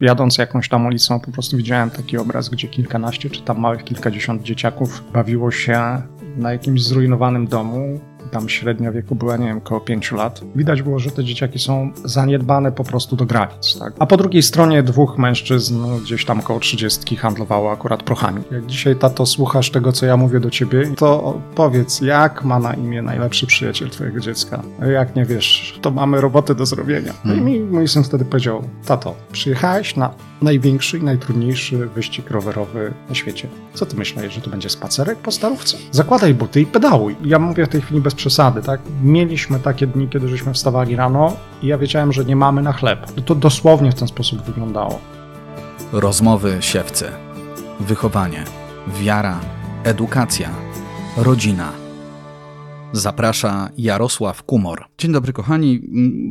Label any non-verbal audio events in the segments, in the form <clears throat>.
jadąc jakąś tam ulicą, po prostu widziałem taki obraz, gdzie kilkanaście czy tam małych kilkadziesiąt dzieciaków bawiło się na jakimś zrujnowanym domu. Tam średnia wieku była, nie wiem, około 5 lat. Widać było, że te dzieciaki są zaniedbane po prostu do granic. Tak? A po drugiej stronie dwóch mężczyzn, no, gdzieś tam około 30, handlowało akurat prochami. Jak dzisiaj, tato, słuchasz tego, co ja mówię do ciebie, to powiedz, jak ma na imię najlepszy przyjaciel twojego dziecka? Jak nie wiesz, to mamy roboty do zrobienia. No i mi mój syn wtedy powiedział, tato, przyjechałeś na największy i najtrudniejszy wyścig rowerowy na świecie. Co ty myślałeś, że to będzie spacerek po starówce? Zakładaj buty i pedałuj. Ja mówię w tej chwili bez przesady, tak? Mieliśmy takie dni, kiedy żeśmy wstawali rano i ja wiedziałem, że nie mamy na chleb. To dosłownie w ten sposób wyglądało. Rozmowy siewcy. Wychowanie, wiara, edukacja, rodzina. Zaprasza Jarosław Kumor. Dzień dobry, kochani.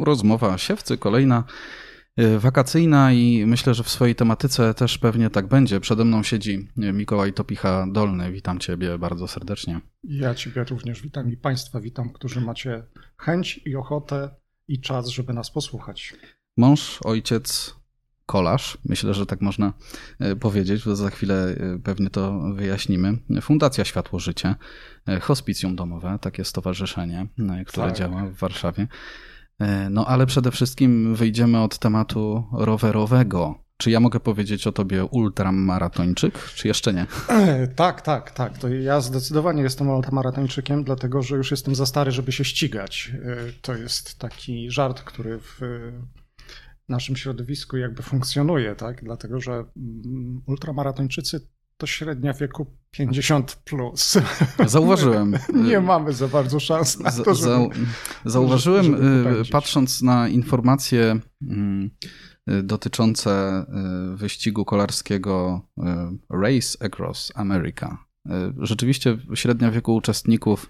Rozmowa siewcy, kolejna wakacyjna i myślę, że w swojej tematyce też pewnie tak będzie. Przede mną siedzi Mikołaj Topicha Dolny. Witam Ciebie bardzo serdecznie. Ja Ciebie również witam i Państwa witam, którzy macie chęć i ochotę i czas, żeby nas posłuchać. Mąż, ojciec, kolarz, myślę, że tak można y, powiedzieć, bo za chwilę y, pewnie to wyjaśnimy. Fundacja Światło Życie, hospicjum domowe, takie stowarzyszenie, które tak. działa w Warszawie. E, no ale przede wszystkim wyjdziemy od tematu rowerowego. Czy ja mogę powiedzieć o tobie ultramaratończyk, czy jeszcze nie? E, tak, tak, tak. To ja zdecydowanie jestem ultramaratończykiem, dlatego że już jestem za stary, żeby się ścigać. E, to jest taki żart, który w naszym środowisku jakby funkcjonuje, tak? Dlatego że mm, ultramaratończycy to średnia wieku 50 plus. <laughs> Zauważyłem. <laughs> Nie mamy za bardzo szans na to, żeby, Zauważyłem, żeby y, patrząc na informacje mm, y, dotyczące y, wyścigu kolarskiego Race Across America. Rzeczywiście średnia wieku uczestników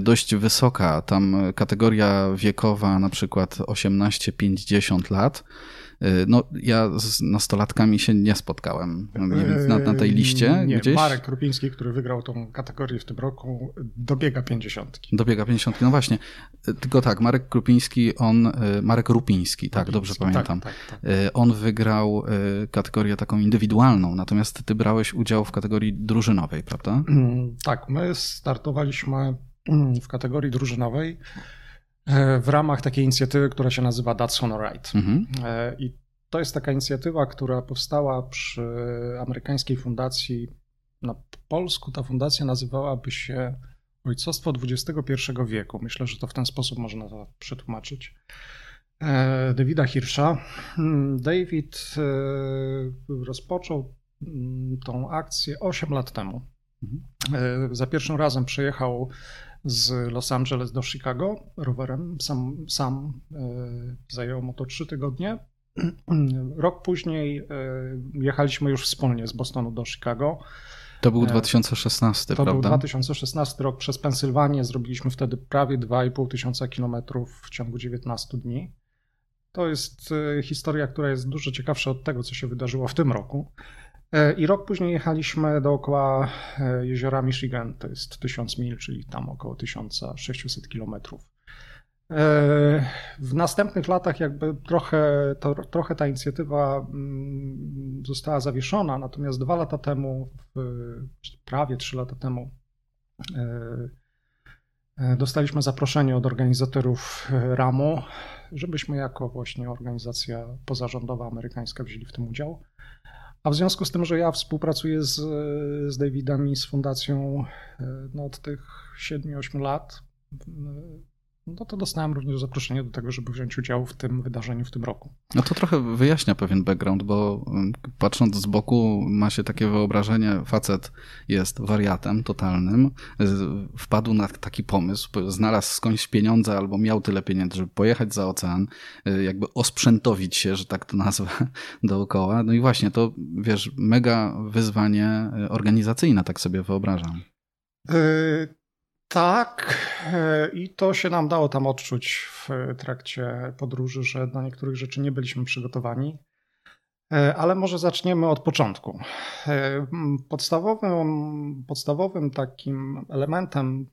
dość wysoka. Tam kategoria wiekowa na przykład 18-50 lat. Y, no, ja z nastolatkami się nie spotkałem na, na tej liście. Nie, gdzieś. Marek Krupiński, który wygrał tą kategorię w tym roku, dobiega 50. Dobiega 50, no właśnie. Tylko tak, Marek Krupiński, on, y, Marek Rupiński, tak, dobrze tak, pamiętam. Tak, tak, tak. On wygrał kategorię taką indywidualną, natomiast ty brałeś udział w kategorii drużynowej, prawda? Mm, tak, my startowaliśmy mm, w kategorii drużynowej. E, w ramach takiej inicjatywy, która się nazywa That's on Right. Mhm. E, I to jest taka inicjatywa, która powstała przy amerykańskiej fundacji. Na polsku ta fundacja nazywałaby się Ojcostwo XXI wieku. Myślę, że to w ten sposób można to przetłumaczyć. E, Davida Hirscha. Hmm, David rozpoczął mm, tą akcję 8 lat temu. Mhm. Za pierwszym razem przyjechał z Los Angeles do Chicago rowerem. Sam, sam e, zajęło mu to trzy tygodnie. <clears throat> Rok później e, jechaliśmy już wspólnie z Bostonu do Chicago. To był 2016, to prawda? To był 2016 rok przez Pensylwanię. Zrobiliśmy wtedy prawie 2,5 tysiąca kilometrów w ciągu 19 dni. To jest e, historia, która jest dużo ciekawsza od tego, co się wydarzyło w tym roku. E, I rok później jechaliśmy dookoła e, jeziora Michigan, to jest 1000 mil, czyli tam około 1600 kilometrów. E, w następnych latach jakby trochę, to, trochę ta inicjatywa mm, została zawieszona, natomiast dwa lata temu, prawie trzy lata temu, dostaliśmy zaproszenie od organizatorów RAMu, żebyśmy jako właśnie organizacja pozarządowa amerykańska wzięli w tym udział. A w związku z tym, że ja współpracuję z, z Davidem z fundacją e, no, od tych 7-8 lat, no to dostałem również zaproszenie do tego, żeby wziąć udział w tym wydarzeniu w tym roku. No to trochę wyjaśnia pewien background, bo mm, patrząc z boku ma się takie wyobrażenie, facet jest wariatem totalnym, wpadł na taki pomysł, znalazł skądś pieniądze albo miał tyle pieniędzy, żeby pojechać za ocean, y, jakby osprzętowić się, że tak to nazwę, <laughs> dookoła. No i właśnie to, wiesz, mega wyzwanie y, organizacyjne, tak sobie wyobrażam. Yy, tak, e, i to się nam dało tam odczuć w trakcie podróży, że na niektórych rzeczy nie byliśmy przygotowani. E, ale może zaczniemy od początku. E, podstawowym, podstawowym takim elementem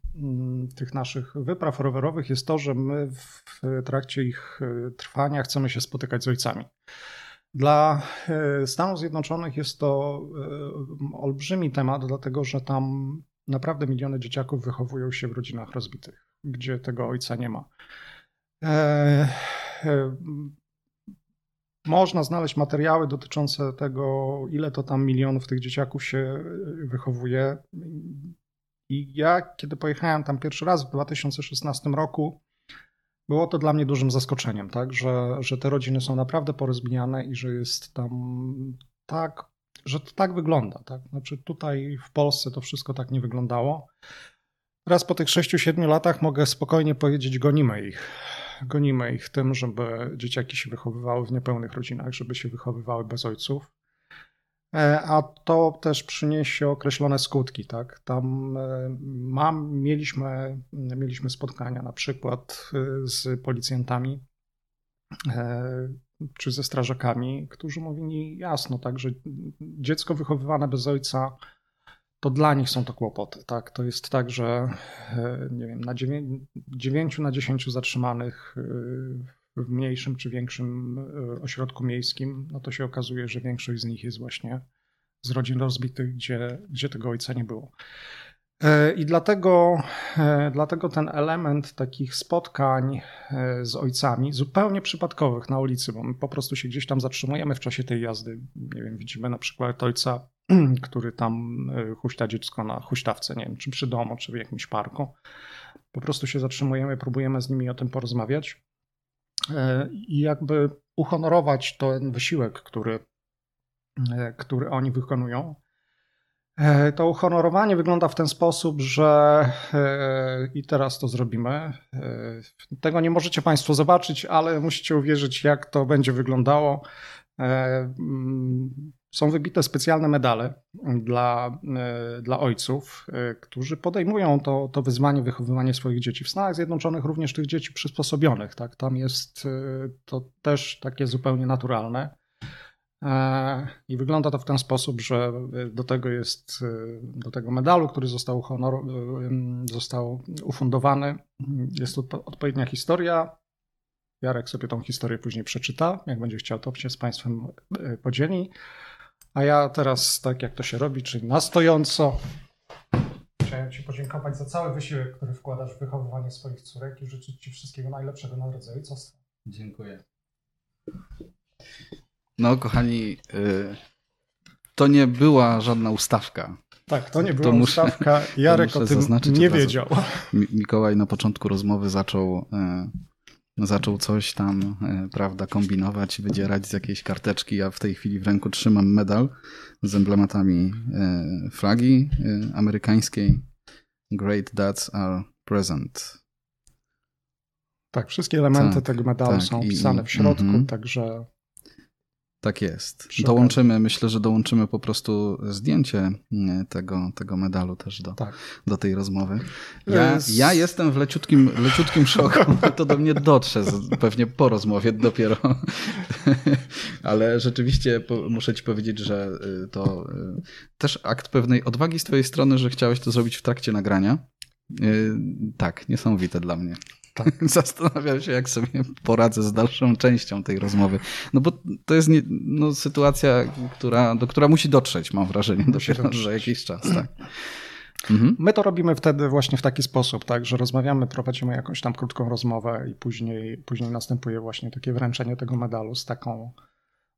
tych naszych wypraw rowerowych jest to, że my w trakcie ich trwania chcemy się spotykać z ojcami. Dla Stanów Zjednoczonych jest to olbrzymi temat, dlatego że tam naprawdę miliony dzieciaków wychowują się w rodzinach rozbitych, gdzie tego ojca nie ma. Można znaleźć materiały dotyczące tego, ile to tam milionów tych dzieciaków się wychowuje. I ja, kiedy pojechałem tam pierwszy raz w 2016 roku, było to dla mnie dużym zaskoczeniem, tak? że, że te rodziny są naprawdę porozbijane i że jest tam tak, że to tak wygląda. Tak? Znaczy tutaj w Polsce to wszystko tak nie wyglądało. Teraz po tych 6-7 latach mogę spokojnie powiedzieć, gonimy ich. Gonimy ich tym, żeby dzieciaki się wychowywały w niepełnych rodzinach, żeby się wychowywały bez ojców. E, a to też przyniesie określone skutki. Tak? Tam e, mam, mieliśmy, mieliśmy spotkania na przykład e, z policjantami czy ze strażakami, którzy mówili jasno, tak, że dziecko wychowywane bez ojca to dla nich są to kłopoty. Tak? To jest tak, że nie wiem, na 9 na 10 zatrzymanych w mniejszym czy większym e, ośrodku miejskim, no to się okazuje, że większość z nich jest właśnie z rodzin rozbitych, gdzie, gdzie tego ojca nie było. E, I dlatego, e, dlatego ten element takich spotkań z ojcami, zupełnie przypadkowych na ulicy, bo my po prostu się gdzieś tam zatrzymujemy w czasie tej jazdy. Nie wiem, widzimy na przykład ojca, <clears throat> który tam huśta dziecko na huśtawce, nie wiem, czy przy domu, czy w jakimś parku. Po prostu się zatrzymujemy, próbujemy z nimi o tym porozmawiać. E, i jakby uhonorować ten wysiłek, który, e, który oni wykonują. E, to uhonorowanie wygląda w ten sposób, że i teraz to zrobimy. Tego nie możecie Państwo zobaczyć, ale musicie uwierzyć, jak to będzie wyglądało. Mm, są wybite specjalne medale dla, e, dla ojców, e, którzy podejmują to, to wyzwanie wychowywania swoich dzieci. W Stanach Zjednoczonych również tych dzieci przysposobionych. Tak? Tam jest e, to też takie zupełnie naturalne. I wygląda to w ten sposób, że do tego jest, do tego medalu, który został, honor, został ufundowany, jest odpowiednia historia. Jarek sobie tą historię później przeczyta. Jak będzie chciał, to się z Państwem podzieli. A ja teraz, tak jak to się robi, czyli na stojąco, chciałem Ci podziękować za cały wysiłek, który wkładasz w wychowywanie swoich córek i życzyć Ci wszystkiego najlepszego na rodzaju. Dziękuję. No, kochani, y, to nie była żadna ustawka. Tak, to nie była to ustawka. Jarek o tym nie wiedział. Mikołaj na początku rozmowy zaczął y, zaczął coś tam, e, prawda, kombinować, wydzierać z jakiejś karteczki. Ja w tej chwili w ręku trzymam medal z emblematami flagi amerykańskiej. Great Dads are present. Tak, wszystkie elementy tak, tego medalu tak, są wpisane w środku, mm -hmm. także tak jest. Dołączymy, myślę, że dołączymy po prostu zdjęcie tego, tego medalu też do, tak. do tej rozmowy. Ja, ja jestem w leciutkim, leciutkim szoku. <laughs> To do mnie dotrze pewnie po rozmowie dopiero. <laughs> Ale rzeczywiście muszę ci powiedzieć, że y, to y, też akt pewnej odwagi z twojej strony, że chciałeś to zrobić w trakcie nagrania. Y, tak, niesamowite dla mnie. Tak. <laughs> Zastanawiam się, jak sobie poradzę z dalszą częścią tej rozmowy. No bo to jest nie, no, sytuacja, która, do która musi dotrzeć, mam wrażenie, dopiero <laughs> za jakiś czas. Tak. Mhm. My to robimy wtedy właśnie w taki sposób, tak, że rozmawiamy, prowadzimy jakąś tam krótką rozmowę i później, później następuje właśnie takie wręczenie tego medalu z taką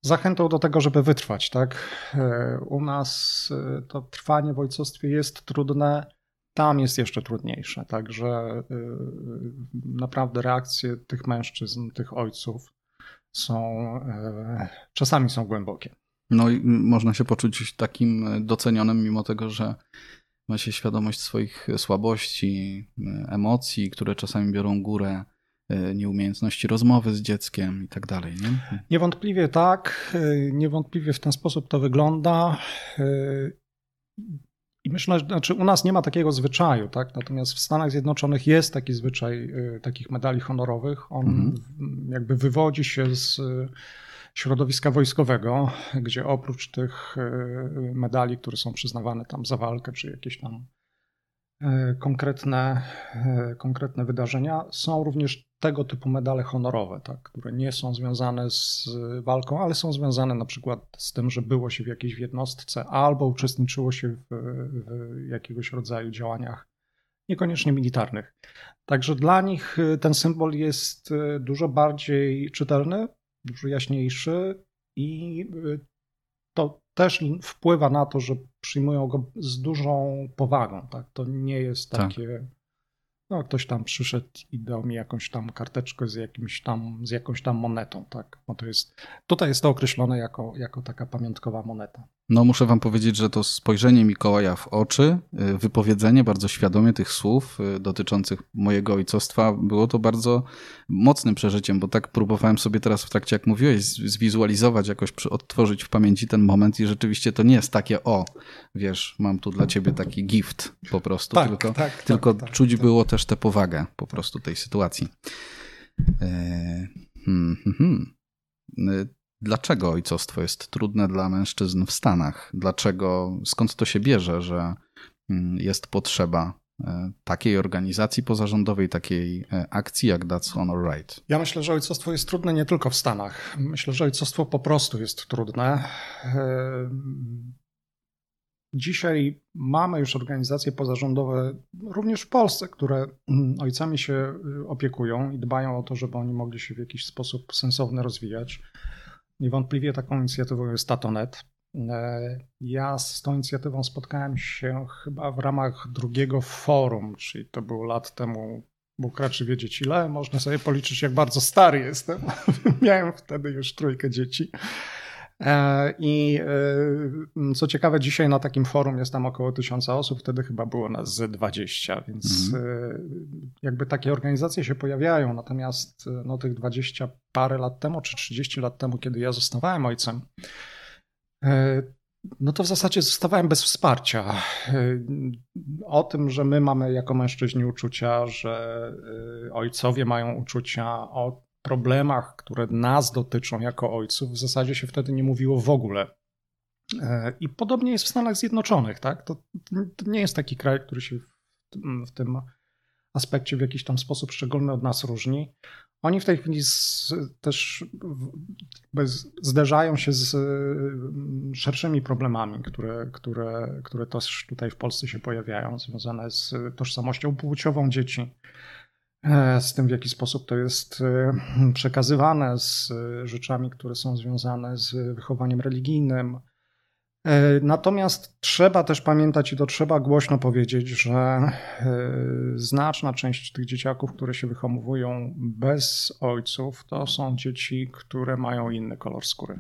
zachętą do tego, żeby wytrwać. Tak? E, u nas e, to trwanie w ojcostwie jest trudne tam jest jeszcze trudniejsze. Także y, naprawdę reakcje tych mężczyzn, tych ojców są e, czasami są głębokie. No i można się poczuć takim docenionym, mimo tego, że ma się świadomość swoich słabości, emocji, które czasami biorą górę, e, nieumiejętności rozmowy z dzieckiem i tak dalej. Nie? Niewątpliwie tak, e, niewątpliwie w ten sposób to wygląda. I myślę, że znaczy u nas nie ma takiego zwyczaju, tak? Natomiast w Stanach Zjednoczonych jest taki zwyczaj y, takich medali honorowych. On mhm. jakby wywodzi się z y, środowiska wojskowego, gdzie oprócz tych y, medali, które są przyznawane tam za walkę, czy jakieś tam konkretne, konkretne wydarzenia, są również tego typu medale honorowe, tak, które nie są związane z walką, ale są związane na przykład z tym, że było się w jakiejś jednostce albo uczestniczyło się w, w jakiegoś rodzaju działaniach niekoniecznie militarnych. Także dla nich y, ten symbol jest y, dużo bardziej czytelny, dużo jaśniejszy i y, to też wpływa na to, że przyjmują go z dużą powagą. Tak? To nie jest tak. takie. No, ktoś tam przyszedł i dał mi jakąś tam karteczkę z, jakimś tam, z jakąś tam monetą, tak? No to jest, tutaj jest to określone jako, jako taka pamiątkowa moneta. No muszę wam powiedzieć, że to spojrzenie Mikołaja w oczy, y, wypowiedzenie bardzo świadomie tych słów y, dotyczących mojego ojcostwa, było to bardzo mocnym przeżyciem, bo tak próbowałem sobie teraz w trakcie, jak mówiłeś, zwizualizować, jakoś odtworzyć w pamięci ten moment i rzeczywiście to nie jest takie, o, wiesz, mam tu dla ciebie taki gift po prostu, tak, tylko, tak, tylko tak, czuć tak. było też tę powagę po prostu tej sytuacji. E, hmm, hmm, hmm. E, dlaczego ojcostwo jest trudne dla mężczyzn w Stanach? Dlaczego, skąd to się bierze, że mm, jest potrzeba e, takiej organizacji pozarządowej, takiej akcji jak That's Honor Right? Ja myślę, że ojcostwo jest trudne nie tylko w Stanach. Myślę, że ojcostwo po prostu jest trudne. Dzisiaj mamy już organizacje pozarządowe, również w Polsce, które mm, ojcami się y, opiekują i dbają o to, żeby oni mogli się w jakiś sposób sensowny rozwijać. Niewątpliwie taką inicjatywą jest Tatonet. E, ja z tą inicjatywą spotkałem się chyba w ramach drugiego forum, czyli to było lat temu, Bóg raczy wiedzieć ile, można sobie policzyć jak bardzo stary jestem. <laughs> Miałem wtedy już trójkę dzieci. E, I e, co ciekawe, dzisiaj na takim forum jest tam około tysiąca osób, wtedy chyba było nas z 20, więc mhm. jakby takie organizacje się pojawiają. Natomiast no, tych 20 parę lat temu, czy 30 lat temu, kiedy ja zostawałem ojcem, no to w zasadzie zostawałem bez wsparcia. O tym, że my mamy jako mężczyźni uczucia, że ojcowie mają uczucia, o problemach, które nas dotyczą jako ojców, w zasadzie się wtedy nie mówiło w ogóle. E, I podobnie jest w Stanach Zjednoczonych, tak? To, to nie jest taki kraj, który się w, w, tym aspekcie w jakiś tam sposób szczególny od nas różni. Oni w tej chwili z, też zderzają się z szerszymi problemami, które, które, które też tutaj w Polsce się pojawiają, związane z tożsamością płciową dzieci, E, z tym, w jaki sposób to jest e, przekazywane, z e, rzeczami, które są związane z wychowaniem religijnym. Natomiast trzeba też pamiętać i to trzeba głośno powiedzieć, że znaczna część tych dzieciaków, które się wychowują bez ojców, to są dzieci, które mają inny kolor skóry.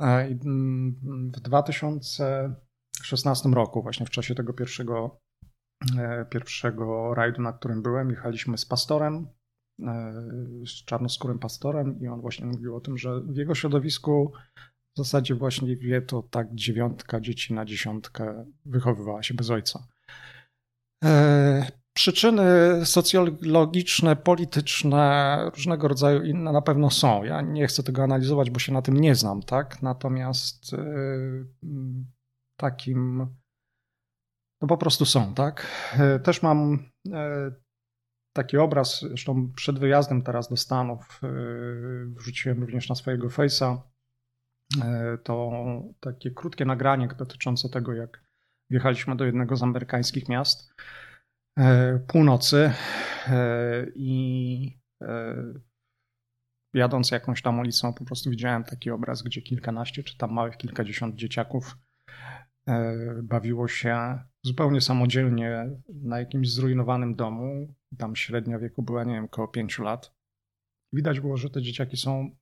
W 2016 roku, właśnie w czasie tego pierwszego E, pierwszego rajdu, na którym byłem, jechaliśmy z pastorem, e, z czarnoskórym pastorem i on właśnie mówił o tym, że w jego środowisku w zasadzie właśnie wie to tak dziewiątka dzieci na dziesiątkę wychowywała się bez ojca. E, przyczyny socjologiczne, polityczne, różnego rodzaju inne na pewno są. Ja nie chcę tego analizować, bo się na tym nie znam, tak? Natomiast takim no po prostu są, tak? E, też mam e, taki obraz, zresztą przed wyjazdem teraz do Stanów e, wrzuciłem również na swojego face'a to takie krótkie nagranie dotyczące tego, jak wjechaliśmy do jednego z amerykańskich miast północy i jadąc jakąś tam ulicą po prostu widziałem taki obraz, gdzie kilkanaście czy tam małych kilkadziesiąt dzieciaków bawiło się zupełnie samodzielnie na jakimś zrujnowanym domu. Tam średnia wieku była, nie wiem, około 5 lat. Widać było, że te dzieciaki są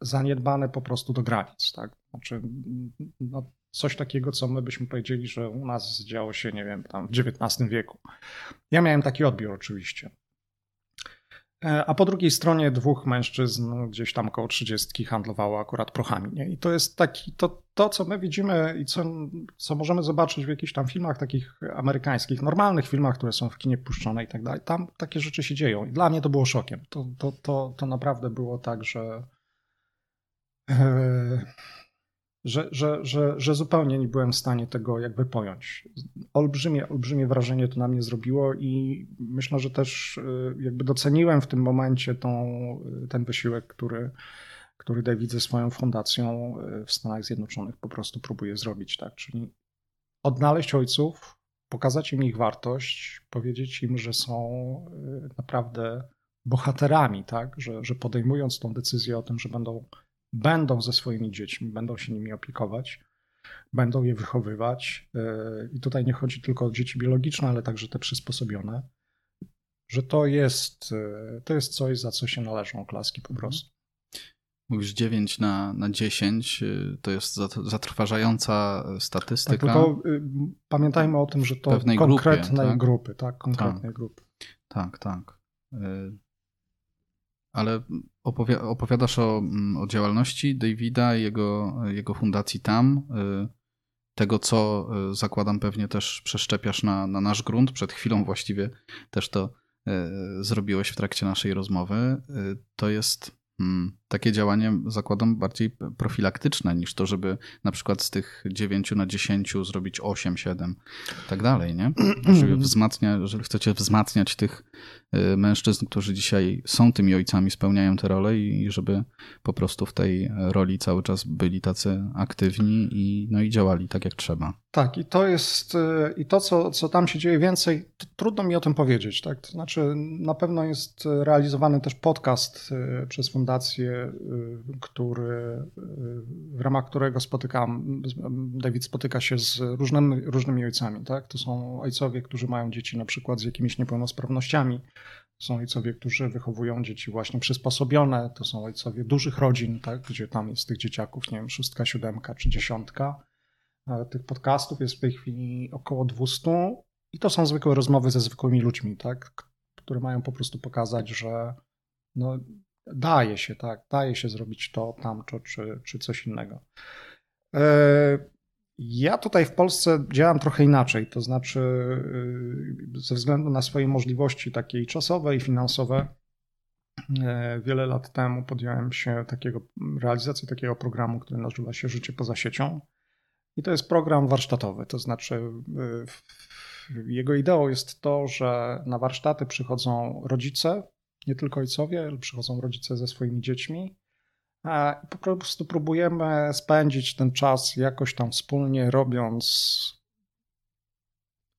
zaniedbane po prostu do granic, tak? Znaczy, no, coś takiego, co my byśmy powiedzieli, że u nas działo się, nie wiem, tam w XIX wieku. Ja miałem taki odbiór oczywiście. E, a po drugiej stronie dwóch mężczyzn, gdzieś tam około trzydziestki, handlowało akurat prochami. Nie? I to jest taki, to, to co my widzimy i co, co możemy zobaczyć w jakichś tam filmach takich amerykańskich, normalnych filmach, które są w kinie puszczone i tak dalej, tam takie rzeczy się dzieją. I dla mnie to było szokiem. To, to, to, to naprawdę było tak, że, e, że, że, że, że zupełnie nie byłem w stanie tego jakby pojąć. Olbrzymie, olbrzymie wrażenie to na mnie zrobiło i myślę, że też y, jakby doceniłem w tym momencie tą, y, ten wysiłek, który, który David ze swoją fundacją y, w Stanach Zjednoczonych po prostu próbuje zrobić, tak? Czyli odnaleźć ojców, pokazać im ich wartość, powiedzieć im, że są naprawdę bohaterami, tak? Że, że podejmując tą decyzję o tym, że będą będą ze swoimi dziećmi, będą się nimi opiekować, będą je wychowywać. E, I tutaj nie chodzi tylko o dzieci biologiczne, ale także te przysposobione, że to jest, e, to jest coś, za co się należą oklaski po prostu. Mówisz 9 na, na 10, e, to jest zatrważająca statystyka. Tak, tylko pamiętajmy o tym, że to konkretnej grupie, tak? grupy, tak? Konkretnej tak. grupy. Tak, tak ale opowi opowiadasz o, mm, o działalności Davida i jego, jego fundacji tam. Y, tego, co y, zakładam, pewnie też przeszczepiasz na, na nasz grunt. Przed chwilą właściwie też to y, zrobiłeś w trakcie naszej rozmowy. To jest Hmm, takie działanie zakładam bardziej profilaktyczne niż to, żeby na przykład z tych 9 na 10 zrobić 8, 7 i tak dalej, nie? <clears throat> Żeby wzmacnia, jeżeli chcecie wzmacniać tych y, mężczyzn, którzy dzisiaj są tymi ojcami, spełniają te role i żeby po prostu w tej roli cały czas byli tacy aktywni i, no i działali tak jak trzeba. Tak, i to jest, y, i to, co, co tam się dzieje więcej, trudno mi o tym powiedzieć, tak? To znaczy, na pewno jest realizowany też podcast y, przez fundację, który, w ramach którego spotykam, David spotyka się z różnymi, różnymi ojcami, tak? To są ojcowie, którzy mają dzieci na przykład z jakimiś niepełnosprawnościami, to są ojcowie, którzy wychowują dzieci właśnie przysposobione, to są ojcowie dużych rodzin, tak? Gdzie tam jest tych dzieciaków, nie wiem, szóstka, siódemka czy dziesiątka. Tych podcastów jest w tej chwili około 200 i to są zwykłe rozmowy ze zwykłymi ludźmi, tak, które mają po prostu pokazać, że no, daje się, tak, daje się zrobić to, tamto czy, czy coś innego. E, ja tutaj w Polsce działam trochę inaczej, to znaczy e, ze względu na swoje możliwości takiej czasowe i finansowe, e, wiele lat temu podjąłem się takiego, realizacji takiego programu, który nazywa się Życie poza siecią. I to jest program warsztatowy, to znaczy jego ideą jest to, że na warsztaty przychodzą rodzice, nie tylko ojcowie, ale przychodzą rodzice ze swoimi dziećmi. I po prostu próbujemy spędzić ten czas jakoś tam wspólnie, robiąc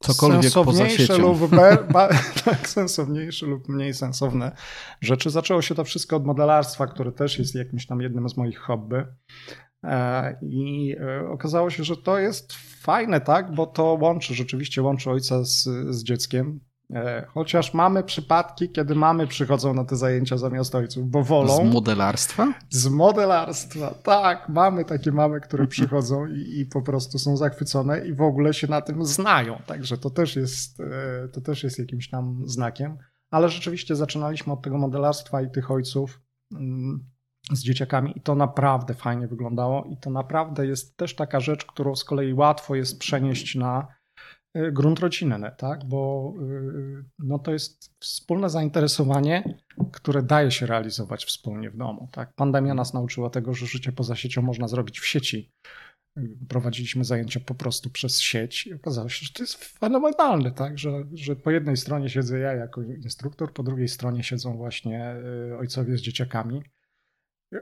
cokolwiek poza siecią. Lub be, <laughs> tak, sensowniejsze lub mniej sensowne rzeczy. Zaczęło się to wszystko od modelarstwa, które też jest jakimś tam jednym z moich hobby. E, I e, okazało się, że to jest fajne, tak, bo to łączy, rzeczywiście łączy ojca z, z dzieckiem. E, chociaż mamy przypadki, kiedy mamy przychodzą na te zajęcia zamiast ojców, bo wolą. Z modelarstwa? Z modelarstwa, tak. Mamy takie mamy, które <laughs> przychodzą i, i po prostu są zachwycone i w ogóle się na tym znają. Także to też jest, to też jest jakimś tam znakiem. Ale rzeczywiście zaczynaliśmy od tego modelarstwa i tych ojców mm, z dzieciakami i to naprawdę fajnie wyglądało i to naprawdę jest też taka rzecz, którą z kolei łatwo jest przenieść na grunt rodzinny, tak? bo y, no to jest wspólne zainteresowanie, które daje się realizować wspólnie w domu. Tak? Pandemia nas nauczyła tego, że życie poza siecią można zrobić w sieci. Prowadziliśmy zajęcia po prostu przez sieć i okazało się, że to jest fenomenalne, tak? że, że po jednej stronie siedzę ja jako instruktor, po drugiej stronie siedzą właśnie y, ojcowie z dzieciakami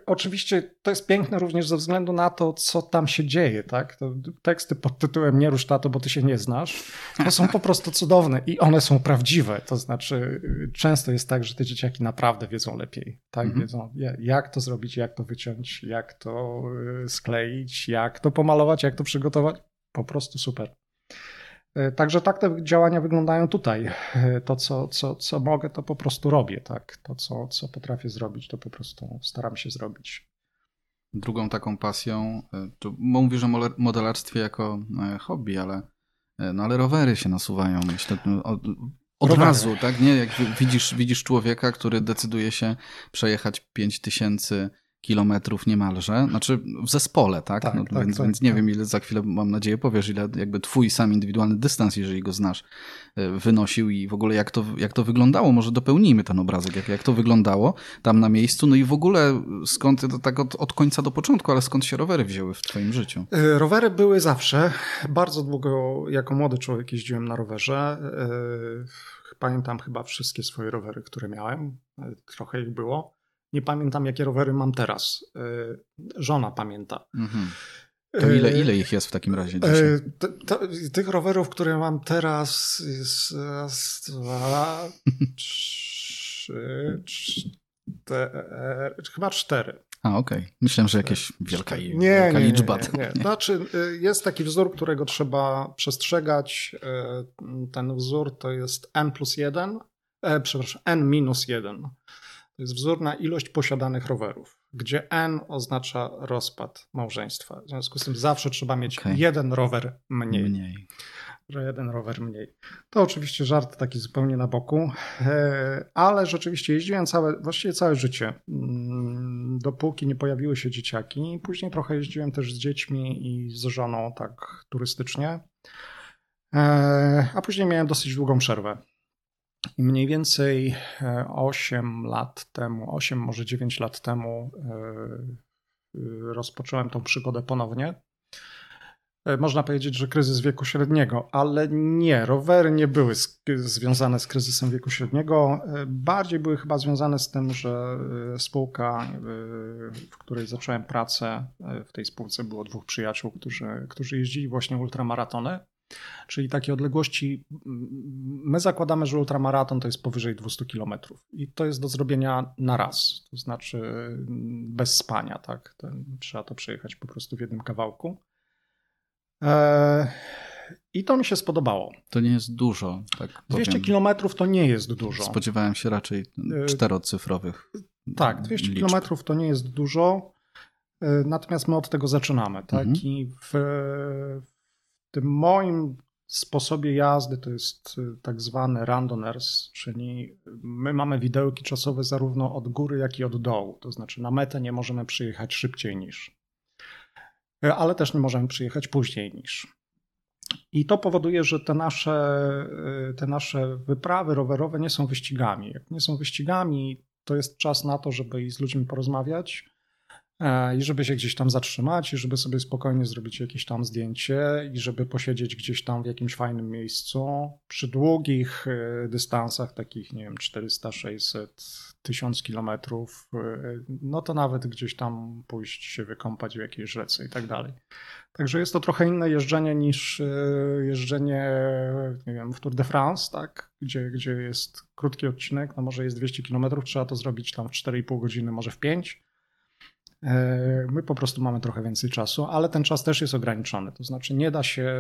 Oczywiście to jest piękne również ze względu na to, co tam się dzieje, tak? To teksty pod tytułem Nie rusz tato, bo ty się nie znasz, to są po prostu cudowne i one są prawdziwe. To znaczy, często jest tak, że te dzieciaki naprawdę wiedzą lepiej, tak? Mhm. Wiedzą, jak to zrobić, jak to wyciąć, jak to y, skleić, jak to pomalować, jak to przygotować. Po prostu super. E, także tak te działania wyglądają tutaj. E, to, co, co, co mogę, to po prostu robię. Tak? To, co, co potrafię zrobić, to po prostu staram się zrobić. Drugą taką pasją, e, tu mówisz o modelarstwie jako hobby, ale, no ale rowery się nasuwają, myślę, od, od razu, tak? Nie, jak widzisz, widzisz człowieka, który decyduje się przejechać 5000 tysięcy kilometrów niemalże, znaczy w zespole, tak? tak, no, tak więc, tak, więc nie tak. wiem, ile za chwilę, mam nadzieję, powiesz, ile jakby twój sam indywidualny dystans, jeżeli go znasz, e, wynosił i w ogóle jak to, jak to wyglądało. Może dopełnijmy ten obrazek, jak, jak to wyglądało tam na miejscu. No i w ogóle skąd, to tak od, od końca do początku, ale skąd się rowery wzięły w twoim życiu? E, rowery były zawsze. Bardzo długo jako młody człowiek jeździłem na rowerze. E, pamiętam chyba wszystkie swoje rowery, które miałem. Trochę ich było. Nie pamiętam, jakie rowery mam teraz. E, żona pamięta. Mhm. To ile, ile ich jest w takim razie dzisiaj? T, tych rowerów, które mam teraz jest raz, dwa, <laughs> trzy, cztery, chyba cztery. A, okej. Okay. Myślałem, że jakieś wielka, nie, wielka nie, liczba. Nie, nie, nie. Znaczy, jest taki wzór, którego trzeba przestrzegać. Ten wzór to jest n plus 1, e, przepraszam, n minus 1. To jest wzór na ilość posiadanych rowerów, gdzie N oznacza rozpad małżeństwa. W związku z tym zawsze trzeba mieć okay. jeden rower mniej. mniej. Że jeden rower mniej. To oczywiście żart taki zupełnie na boku, ale rzeczywiście jeździłem całe, właściwie całe życie, mm, dopóki nie pojawiły się dzieciaki. Później trochę jeździłem też z dziećmi i z żoną tak turystycznie. A później miałem dosyć długą przerwę. I mniej więcej 8 lat temu, 8, może 9 lat temu rozpocząłem tą przygodę ponownie. Można powiedzieć, że kryzys wieku średniego, ale nie, rowery nie były związane z kryzysem wieku średniego. Bardziej były chyba związane z tym, że spółka, w której zacząłem pracę, w tej spółce było dwóch przyjaciół, którzy, którzy jeździli właśnie ultramaratony. Czyli takie odległości, my zakładamy, że ultramaraton to jest powyżej 200 km i to jest do zrobienia na raz, to znaczy bez spania, tak? trzeba to przejechać po prostu w jednym kawałku. I to mi się spodobało. To nie jest dużo, tak 200 km to nie jest dużo. Spodziewałem się raczej czterocyfrowych. Tak, 200 liczb. km to nie jest dużo, natomiast my od tego zaczynamy, tak? Mhm. I w tym moim sposobie jazdy to jest tak zwany randoners, czyli my mamy widełki czasowe zarówno od góry, jak i od dołu. To znaczy na metę nie możemy przyjechać szybciej niż, ale też nie możemy przyjechać później niż. I to powoduje, że te nasze, te nasze wyprawy rowerowe nie są wyścigami. Jak nie są wyścigami, to jest czas na to, żeby z ludźmi porozmawiać, i żeby się gdzieś tam zatrzymać, i żeby sobie spokojnie zrobić jakieś tam zdjęcie, i żeby posiedzieć gdzieś tam w jakimś fajnym miejscu. Przy długich dystansach, takich, nie wiem, 400, 600, 1000 kilometrów, no to nawet gdzieś tam pójść się wykąpać w jakiejś rzece i tak dalej. Także jest to trochę inne jeżdżenie niż jeżdżenie, nie wiem, w Tour de France, tak? Gdzie, gdzie jest krótki odcinek, no może jest 200 kilometrów, trzeba to zrobić tam w 4,5 godziny, może w 5 My po prostu mamy trochę więcej czasu, ale ten czas też jest ograniczony. To znaczy nie da się,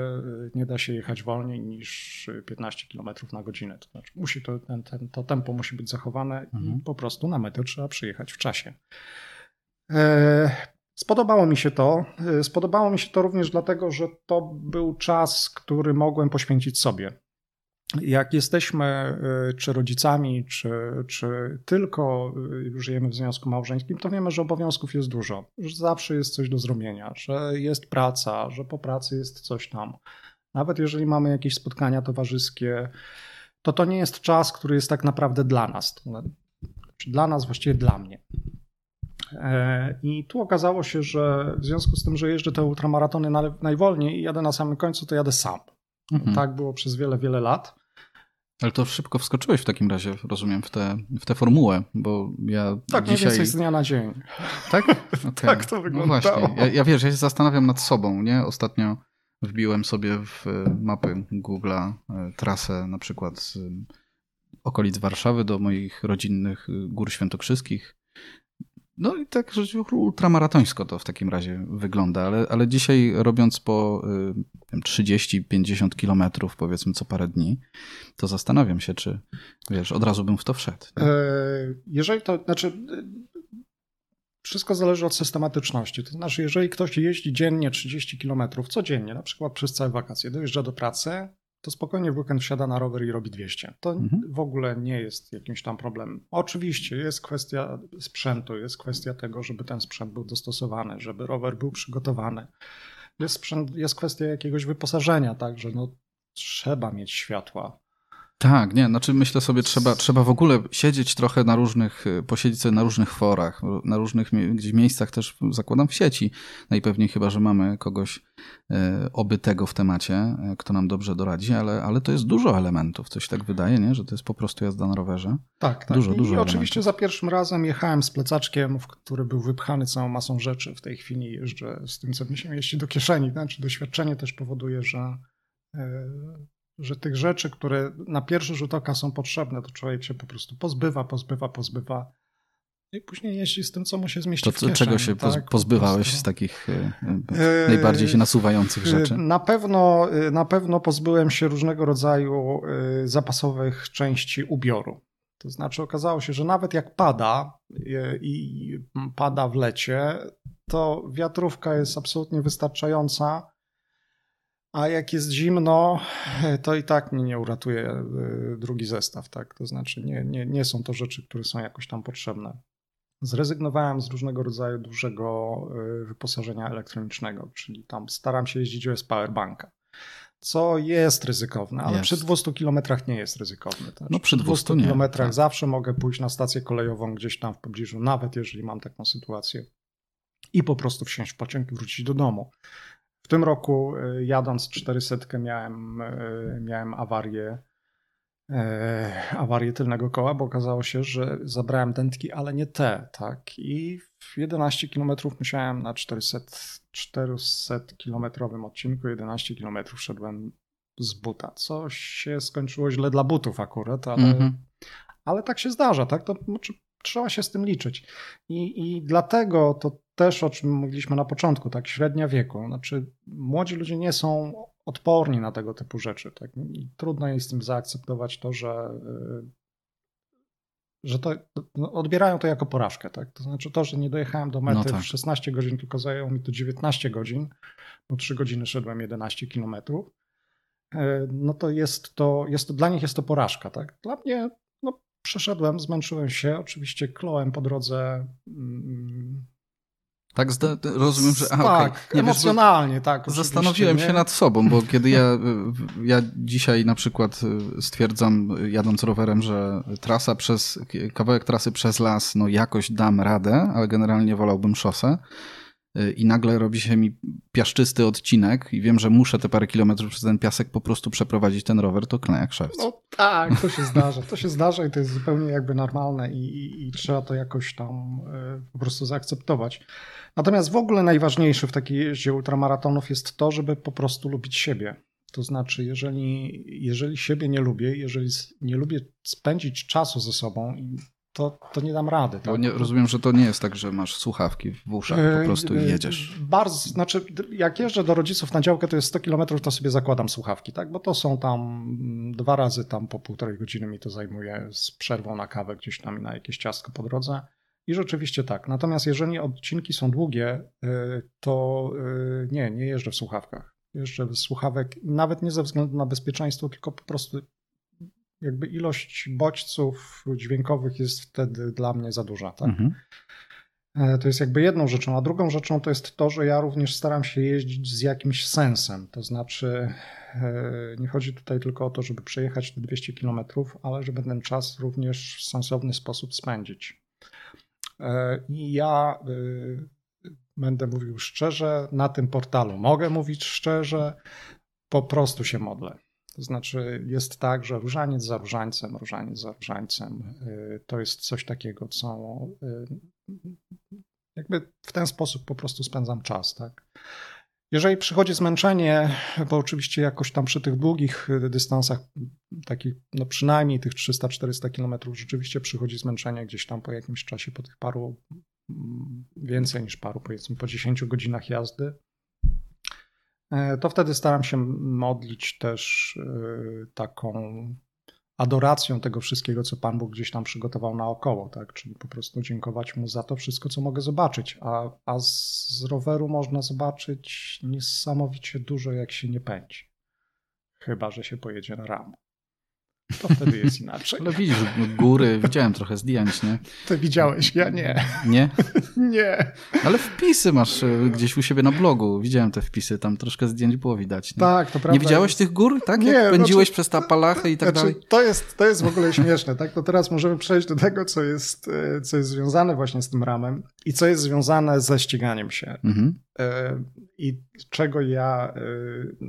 nie da się jechać wolniej niż 15 km na godzinę. To znaczy musi to, ten, ten, to tempo musi być zachowane mhm. i po prostu na metę trzeba przyjechać w czasie. Spodobało mi się to. Spodobało mi się to również dlatego, że to był czas, który mogłem poświęcić sobie. Jak jesteśmy czy rodzicami, czy, czy tylko żyjemy w związku małżeńskim, to wiemy, że obowiązków jest dużo, że zawsze jest coś do zrobienia, że jest praca, że po pracy jest coś tam. Nawet jeżeli mamy jakieś spotkania towarzyskie, to to nie jest czas, który jest tak naprawdę dla nas. Dla nas, właściwie dla mnie. I tu okazało się, że w związku z tym, że jeżdżę te ultramaratony najwolniej i jadę na samym końcu, to jadę sam. Mhm. Tak było przez wiele, wiele lat. Ale to szybko wskoczyłeś w takim razie, rozumiem, w tę w te formułę, bo ja tak, dzisiaj... Tak, z dnia na dzień. Tak? Okay. <laughs> tak to wygląda. No właśnie, ja, ja wiesz, ja się zastanawiam nad sobą, nie? Ostatnio wbiłem sobie w mapy Google'a e, trasę na przykład z okolic Warszawy do moich rodzinnych gór świętokrzyskich no i tak ultramaratońsko to w takim razie wygląda, ale, ale dzisiaj robiąc po 30-50 kilometrów powiedzmy co parę dni, to zastanawiam się, czy wiesz, od razu bym w to wszedł. E, jeżeli to, znaczy wszystko zależy od systematyczności. To znaczy, jeżeli ktoś jeździ dziennie 30 kilometrów, codziennie, na przykład przez całe wakacje, dojeżdża do pracy, to spokojnie w weekend wsiada na rower i robi 200. To mhm. w ogóle nie jest jakimś tam problemem. Oczywiście jest kwestia sprzętu, jest kwestia tego, żeby ten sprzęt był dostosowany, żeby rower był przygotowany. Jest, sprzęt, jest kwestia jakiegoś wyposażenia, tak, że no, trzeba mieć światła tak, nie, znaczy myślę sobie, trzeba, trzeba w ogóle siedzieć trochę na różnych, y, posiedzieć sobie na różnych forach, na różnych gdzieś miejscach też zakładam w sieci. Najpewniej chyba, że mamy kogoś e, obytego w temacie, e, kto nam dobrze doradzi, ale, ale to jest dużo elementów, coś tak wydaje, nie? że to jest po prostu jazda na rowerze. Tak, tak. Dużo, I, dużo i oczywiście za pierwszym razem jechałem z plecaczkiem, w który był wypchany całą masą rzeczy. W tej chwili jeżdżę z tym, co mi się mieści do kieszeni. Znaczy doświadczenie też powoduje, że że tych rzeczy, które na pierwszy rzut oka są potrzebne, to człowiek się po prostu pozbywa, pozbywa, pozbywa. I później jeździ z tym, co mu się zmieści to, w kieszeni. Czego się tak? pozbywałeś z takich yy, najbardziej się nasuwających rzeczy? Na pewno, na pewno pozbyłem się różnego rodzaju zapasowych części ubioru. To znaczy okazało się, że nawet jak pada i pada w lecie, to wiatrówka jest absolutnie wystarczająca a jak jest zimno, to i tak mnie nie uratuje e, drugi zestaw, tak? To znaczy nie, nie, nie są to rzeczy, które są jakoś tam potrzebne. Zrezygnowałem z różnego rodzaju dużego e, wyposażenia elektronicznego, czyli tam staram się jeździć bez powerbanka. Co jest ryzykowne, ale jest. przy 200 kilometrach nie jest ryzykowne. Tak? No przy 200 kilometrach tak. zawsze mogę pójść na stację kolejową gdzieś tam w pobliżu, nawet jeżeli mam taką sytuację i po prostu wsiąść w pociąg i wrócić do domu. W tym roku e, jadąc 400 miałem, e, miałem awarię, e, awarię tylnego koła, bo okazało się, że zabrałem dętki, ale nie te, tak? I w 11 km musiałem na 400, 400 kilometrowym odcinku 11 km szedłem z buta, co się skończyło źle dla butów akurat, ale, mm -hmm. ale tak się zdarza, tak? To znaczy, trzeba się z tym liczyć. I, I dlatego to też, o czym mówiliśmy na początku, tak, średnia wieku. Znaczy, młodzi ludzie nie są odporni na tego typu rzeczy. Tak? I trudno jest im zaakceptować to, że, y, że to, no, odbierają to jako porażkę. Tak? To znaczy to, że nie dojechałem do mety no tak. w 16 godzin, tylko zajęło mi to 19 godzin, bo 3 godziny szedłem 11 kilometrów, y, no to jest to, jest to, dla nich jest to porażka. Tak? Dla mnie no, przeszedłem, zmęczyłem się, oczywiście klołem po drodze mm, tak, rozumiem, że. Aha, tak, okay. nie, emocjonalnie, wiesz, tak. Zastanowiłem się nad sobą, bo kiedy ja, <laughs> ja dzisiaj na przykład stwierdzam, jadąc rowerem, że trasa przez, kawałek trasy przez las, no jakoś dam radę, ale generalnie wolałbym szosę i nagle robi się mi piaszczysty odcinek i wiem, że muszę te parę kilometrów przez ten piasek po prostu przeprowadzić ten rower, to klę jak szewc. No tak, to się zdarza. To się zdarza i to jest zupełnie jakby normalne i, i, i trzeba to jakoś tam y, po prostu zaakceptować. Natomiast w ogóle najważniejsze w takiej jeździe ultramaratonów jest to, żeby po prostu lubić siebie. To znaczy, jeżeli, jeżeli siebie nie lubię, jeżeli nie lubię spędzić czasu ze sobą to, to nie dam rady. Tak? Nie, rozumiem, że to nie jest tak, że masz słuchawki w uszach po prostu i jedziesz. Bardzo, znaczy jak jeżdżę do rodziców na działkę, to jest 100 km, to sobie zakładam słuchawki, tak? Bo to są tam dwa razy tam po półtorej godziny mi to zajmuje z przerwą na kawę gdzieś tam i na jakieś ciastko po drodze. I rzeczywiście tak. Natomiast jeżeli odcinki są długie, y, to nie, nie jeżdżę w słuchawkach. Jeżdżę bez słuchawek, nawet nie ze względu na bezpieczeństwo, tylko po prostu jakby ilość bodźców dźwiękowych jest wtedy dla mnie za duża. Tak? Mhm. E, to jest jakby jedną rzeczą, a drugą rzeczą to jest to, że ja również staram się jeździć z jakimś sensem. To znaczy, e, nie chodzi tutaj tylko o to, żeby przejechać te 200 km, ale żeby ten czas również w sensowny sposób spędzić. E, I ja będę mówił szczerze, na tym portalu mogę mówić szczerze, po prostu się modlę. To znaczy jest tak, że różaniec za różańcem, różaniec za różańcem y, to jest coś takiego, co y, jakby w ten sposób po prostu spędzam czas, tak. Jeżeli przychodzi zmęczenie, bo oczywiście jakoś tam przy tych długich dystansach, takich no przynajmniej tych 300-400 kilometrów, rzeczywiście przychodzi zmęczenie gdzieś tam po jakimś czasie, po tych paru, mm, więcej niż paru, powiedzmy po 10 godzinach jazdy, to wtedy staram się modlić też e, taką adoracją tego wszystkiego, co Pan Bóg gdzieś tam przygotował naokoło, tak? Czyli po prostu dziękować Mu za to wszystko, co mogę zobaczyć. A, a z roweru można zobaczyć niesamowicie dużo, jak się nie pędzi. Chyba, że się pojedzie na ram to wtedy jest inaczej. No widzisz, góry, widziałem trochę zdjęć, nie? Ty widziałeś, ja nie. Nie? <laughs> nie. Ale wpisy masz e, gdzieś u siebie na blogu. Widziałem te wpisy, tam troszkę zdjęć było widać. Nie? Tak, to prawda. Nie widziałeś tych gór, tak? Nie, Jak pędziłeś znaczy, przez ta palachę i tak znaczy, dalej? To jest, to jest w ogóle śmieszne, tak? To teraz możemy przejść do tego, co jest, e, co jest związane właśnie z tym ramem i co jest związane ze ściganiem się. Mhm. E, I czego ja,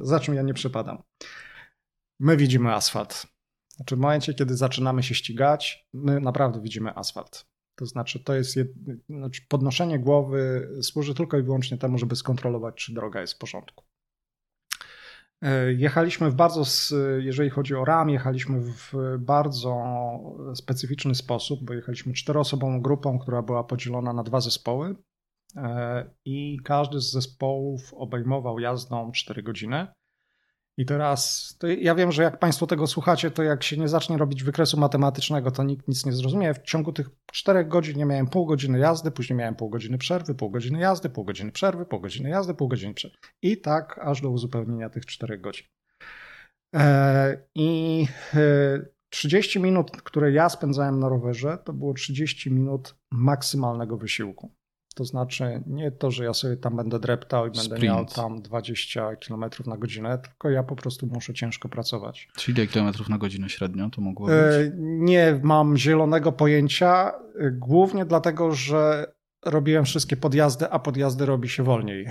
za czym ja nie przepadam. My widzimy asfalt znaczy w momencie, kiedy zaczynamy się ścigać, my naprawdę widzimy asfalt. To znaczy, to jest jed... znaczy podnoszenie głowy służy tylko i wyłącznie temu, żeby skontrolować, czy droga jest w porządku. E, jechaliśmy w bardzo, jeżeli chodzi o RAM, jechaliśmy w bardzo specyficzny sposób, bo jechaliśmy czteroosobową grupą, która była podzielona na dwa zespoły e, i każdy z zespołów obejmował jazdą 4 godziny. I teraz, ja wiem, że jak Państwo tego słuchacie, to jak się nie zacznie robić wykresu matematycznego, to nikt nic nie zrozumie. W ciągu tych czterech godzin nie miałem pół godziny jazdy, później miałem pół godziny przerwy, pół godziny jazdy, pół godziny przerwy, pół godziny jazdy, pół godziny przerwy. I tak aż do uzupełnienia tych czterech godzin. E, I 30 e, minut, które ja spędzałem na rowerze, to było 30 minut maksymalnego wysiłku. To znaczy nie to, że ja sobie tam będę dreptał i będę Sprint. miał tam 20 km na godzinę, tylko ja po prostu muszę ciężko pracować. Czyli ile kilometrów na godzinę średnio to mogło e, być? Nie mam zielonego pojęcia, e, głównie dlatego, że robiłem wszystkie podjazdy, a podjazdy robi się wolniej.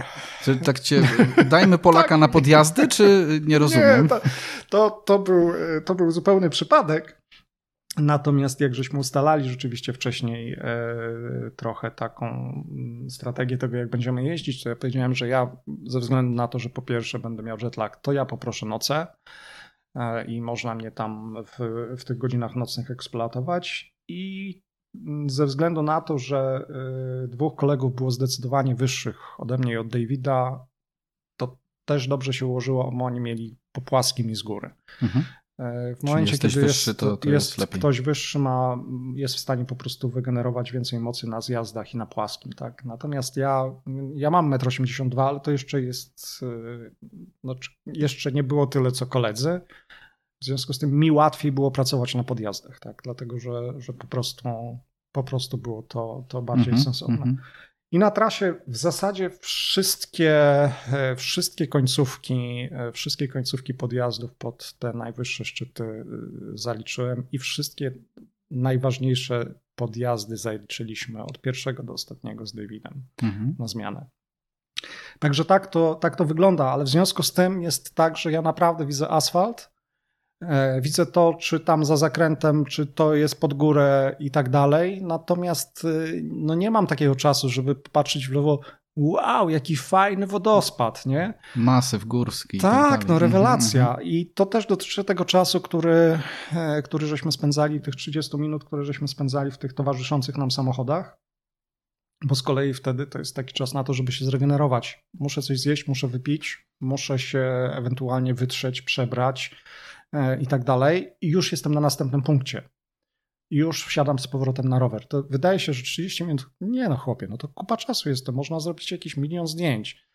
tak cię, dajmy Polaka tak. na podjazdy, czy nie rozumiem? Nie, to, to, to, był, to był zupełny przypadek. Natomiast jak żeśmy ustalali rzeczywiście wcześniej e, trochę taką mm, strategię tego, jak będziemy jeździć, to ja powiedziałem, że ja ze względu na to, że po pierwsze będę miał jetlag, to ja poproszę noce e, i można mnie tam w, w tych godzinach nocnych eksploatować i mm, ze względu na to, że e, dwóch kolegów było zdecydowanie wyższych ode mnie i od Davida, to też dobrze się ułożyło, bo oni mieli po płaskim i z góry. Mhm. E, w momencie, kiedy wyższy, jest, to, to jest, jest ktoś wyższy, ma, jest w stanie po prostu wygenerować więcej mocy na zjazdach i na płaskim. Tak? Natomiast ja, ja mam 1,82 m, ale to jeszcze jest, e, no, jeszcze nie było tyle co koledzy. W związku z tym mi łatwiej było pracować na podjazdach, tak? dlatego że, że po, prostu, po prostu było to, to bardziej mm -hmm, sensowne. Mm -hmm. I na trasie w zasadzie wszystkie, e, wszystkie końcówki, e, wszystkie końcówki podjazdów pod te najwyższe szczyty e, zaliczyłem i wszystkie najważniejsze podjazdy zaliczyliśmy od pierwszego do ostatniego z Davidem mhm. na zmianę. Także tak to, tak to wygląda, ale w związku z tym jest tak, że ja naprawdę widzę asfalt, widzę to, czy tam za zakrętem, czy to jest pod górę i tak dalej. Natomiast y, no nie mam takiego czasu, żeby patrzeć w lewo. Wow, jaki fajny wodospad, nie? Masyw górski. Tak, tak no mhm, rewelacja. Mhm. I to też dotyczy tego czasu, który, e, który żeśmy spędzali, tych 30 minut, które żeśmy spędzali w tych towarzyszących nam samochodach. Bo z kolei wtedy to jest taki czas na to, żeby się zregenerować. Muszę coś zjeść, muszę wypić, muszę się ewentualnie wytrzeć, przebrać E, i tak dalej, i już jestem na następnym punkcie. I już wsiadam z powrotem na rower. To wydaje się, że 30 minut, nie no chłopie, no to kupa czasu jest, to można zrobić jakiś milion zdjęć.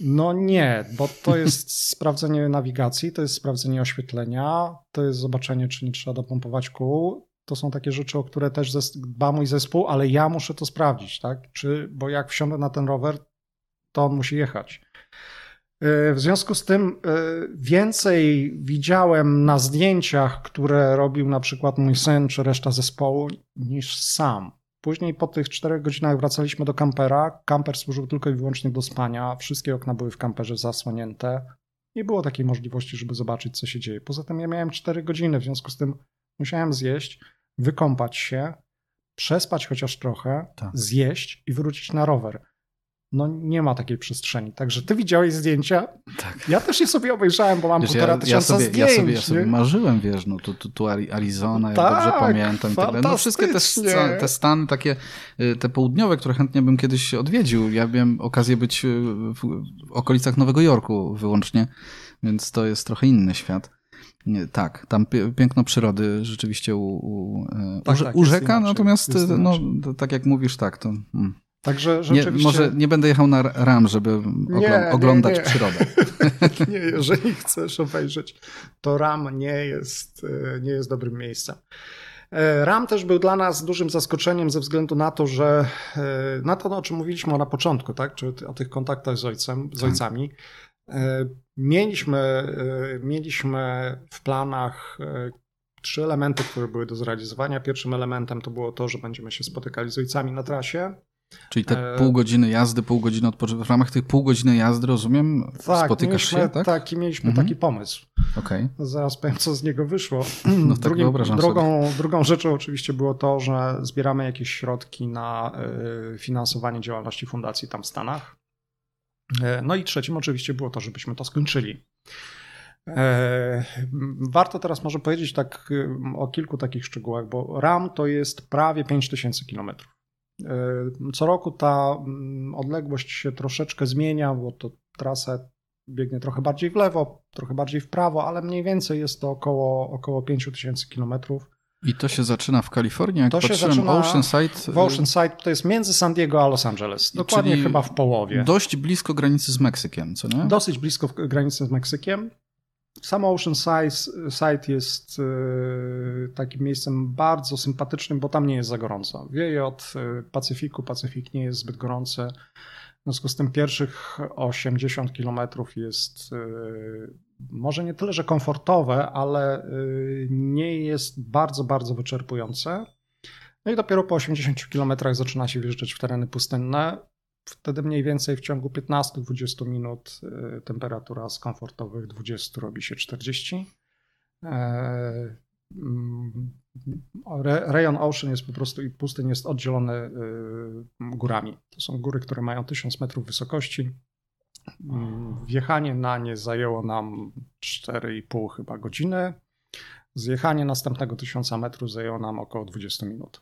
No nie, bo to jest <laughs> sprawdzenie nawigacji, to jest sprawdzenie oświetlenia, to jest zobaczenie, czy nie trzeba dopompować kół. To są takie rzeczy, o które też dba mój zespół, ale ja muszę to sprawdzić, tak? Czy, bo jak wsiądę na ten rower, to on musi jechać. E, w związku z tym e, więcej widziałem na zdjęciach, które robił na przykład mój syn czy reszta zespołu, niż sam. Później po tych czterech godzinach wracaliśmy do kampera. Kamper służył tylko i wyłącznie do spania. Wszystkie okna były w kamperze zasłonięte. Nie było takiej możliwości, żeby zobaczyć, co się dzieje. Poza tym ja miałem cztery godziny, w związku z tym musiałem zjeść, wykąpać się, przespać chociaż trochę, tak. zjeść i wrócić na rower no nie ma takiej przestrzeni. Także ty widziałeś zdjęcia. Tak. Ja też je sobie obejrzałem, bo mam wiesz, półtora ja, tysiąca ja sobie, zdjęć. Ja sobie, ja sobie marzyłem, wiesz, no tu, tu, tu Arizona, ja tak, dobrze pamiętam. I tak. No wszystkie te, te stany takie, y, te południowe, które chętnie bym kiedyś odwiedził. Ja miałem okazję być y, w okolicach Nowego Jorku wyłącznie, więc to jest trochę inny świat. Nie, tak, tam piękno przyrody rzeczywiście u, u, y, tak, u, tak, natomiast no, tak jak mówisz, tak, to... Mm. Także rzeczywiście... Nie, może nie będę jechał na RAM, żeby nie, oglądać nie, nie. przyrodę. <laughs> nie, jeżeli chcesz obejrzeć, to RAM nie jest, e, nie jest dobrym miejscem. E, RAM też był dla nas dużym zaskoczeniem ze względu na to, że e, na to, o czym mówiliśmy na początku, tak? czy o tych kontaktach z, ojcem, z tak. ojcami. Mieliśmy, mieliśmy w planach trzy elementy, które były do zrealizowania. Pierwszym elementem to było to, że będziemy się spotykali z ojcami na trasie. Czyli te e... pół godziny jazdy, pół godziny odpoczynku. W ramach tych pół godziny jazdy, rozumiem, tak, spotykasz się, tak? Taki, mieliśmy mhm. taki pomysł. Okay. Zaraz powiem, co z niego wyszło. <clears throat> No, tak Drugim, drugą, drugą rzeczą oczywiście było to, że zbieramy jakieś środki na y, finansowanie działalności fundacji tam w Stanach. Y, no i trzecim oczywiście było to, żebyśmy to skończyli. E, warto teraz może powiedzieć tak o kilku takich szczegółach, bo RAM to jest prawie 5000 kilometrów. E, co roku ta mm, odległość się troszeczkę zmienia, bo to trasa biegnie trochę bardziej w lewo, trochę bardziej w prawo, ale mniej więcej jest to około, około 5000 kilometrów. I to się zaczyna w Kalifornii, jak to się zaczyna Oceanside. W Oceanside to jest między San Diego a Los Angeles. Dokładnie chyba w połowie. Dość blisko granicy z Meksykiem, co nie? Dosyć blisko granicy z Meksykiem. Samo Ocean Site jest e, takim miejscem bardzo sympatycznym, bo tam nie jest za gorąco. Wieje od e, Pacyfiku, Pacyfik nie jest zbyt gorący. W związku z tym pierwszych 80 kilometrów jest e, może nie tyle, że komfortowe, ale nie jest bardzo, bardzo wyczerpujące. No i dopiero po 80 kilometrach zaczyna się wjeżdżać w tereny pustynne. Wtedy mniej więcej w ciągu 15-20 minut y, temperatura z komfortowych 20 robi się 40. E, mm, rejon Ocean jest po prostu i pustyń jest oddzielony y, górami. To są góry, które mają 1000 metrów wysokości. Mm, wjechanie na nie zajęło nam 4,5 chyba godziny. Zjechanie następnego 1000 metrów zajęło nam około 20 minut.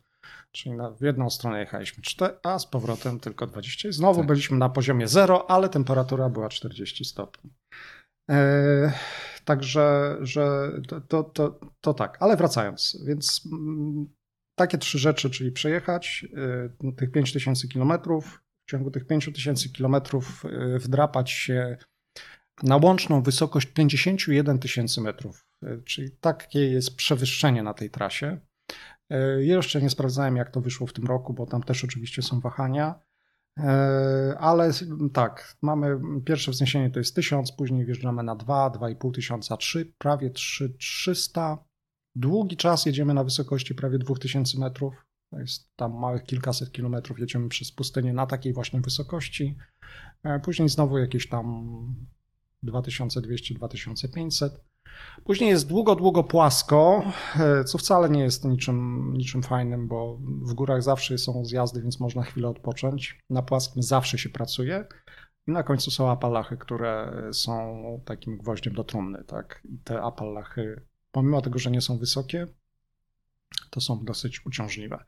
Czyli na, w jedną stronę jechaliśmy 4, a z powrotem tylko 20. Znowu tak. byliśmy na poziomie 0, ale temperatura była 40 stopni. E, także że to, to, to, to, tak, ale wracając, więc m, mm, takie trzy rzeczy, czyli przejechać y, tych 5000 kilometrów, w ciągu tych 5000 kilometrów y, wdrapać się na łączną wysokość 51 tysięcy metrów, czyli takie jest przewyższenie na tej trasie. E, jeszcze nie sprawdzałem, jak to wyszło w tym roku, bo tam też oczywiście są wahania. E, ale tak, mamy pierwsze wzniesienie to jest 1000, później wjeżdżamy na 2, 2,5 tysiąca, 3, prawie 3, 300. Długi czas jedziemy na wysokości prawie 2000 metrów. To jest tam małych kilkaset kilometrów jedziemy przez pustynię na takiej właśnie wysokości. E, później znowu jakieś tam 2200-2500. Później jest długo, długo płasko, e, co wcale nie jest niczym, niczym fajnym, bo w górach zawsze są zjazdy, więc można chwilę odpocząć. Na płaskim zawsze się pracuje. I na końcu są apalachy, które są takim gwoździem do trumny. Tak? I te apalachy, pomimo tego, że nie są wysokie, to są dosyć uciążliwe.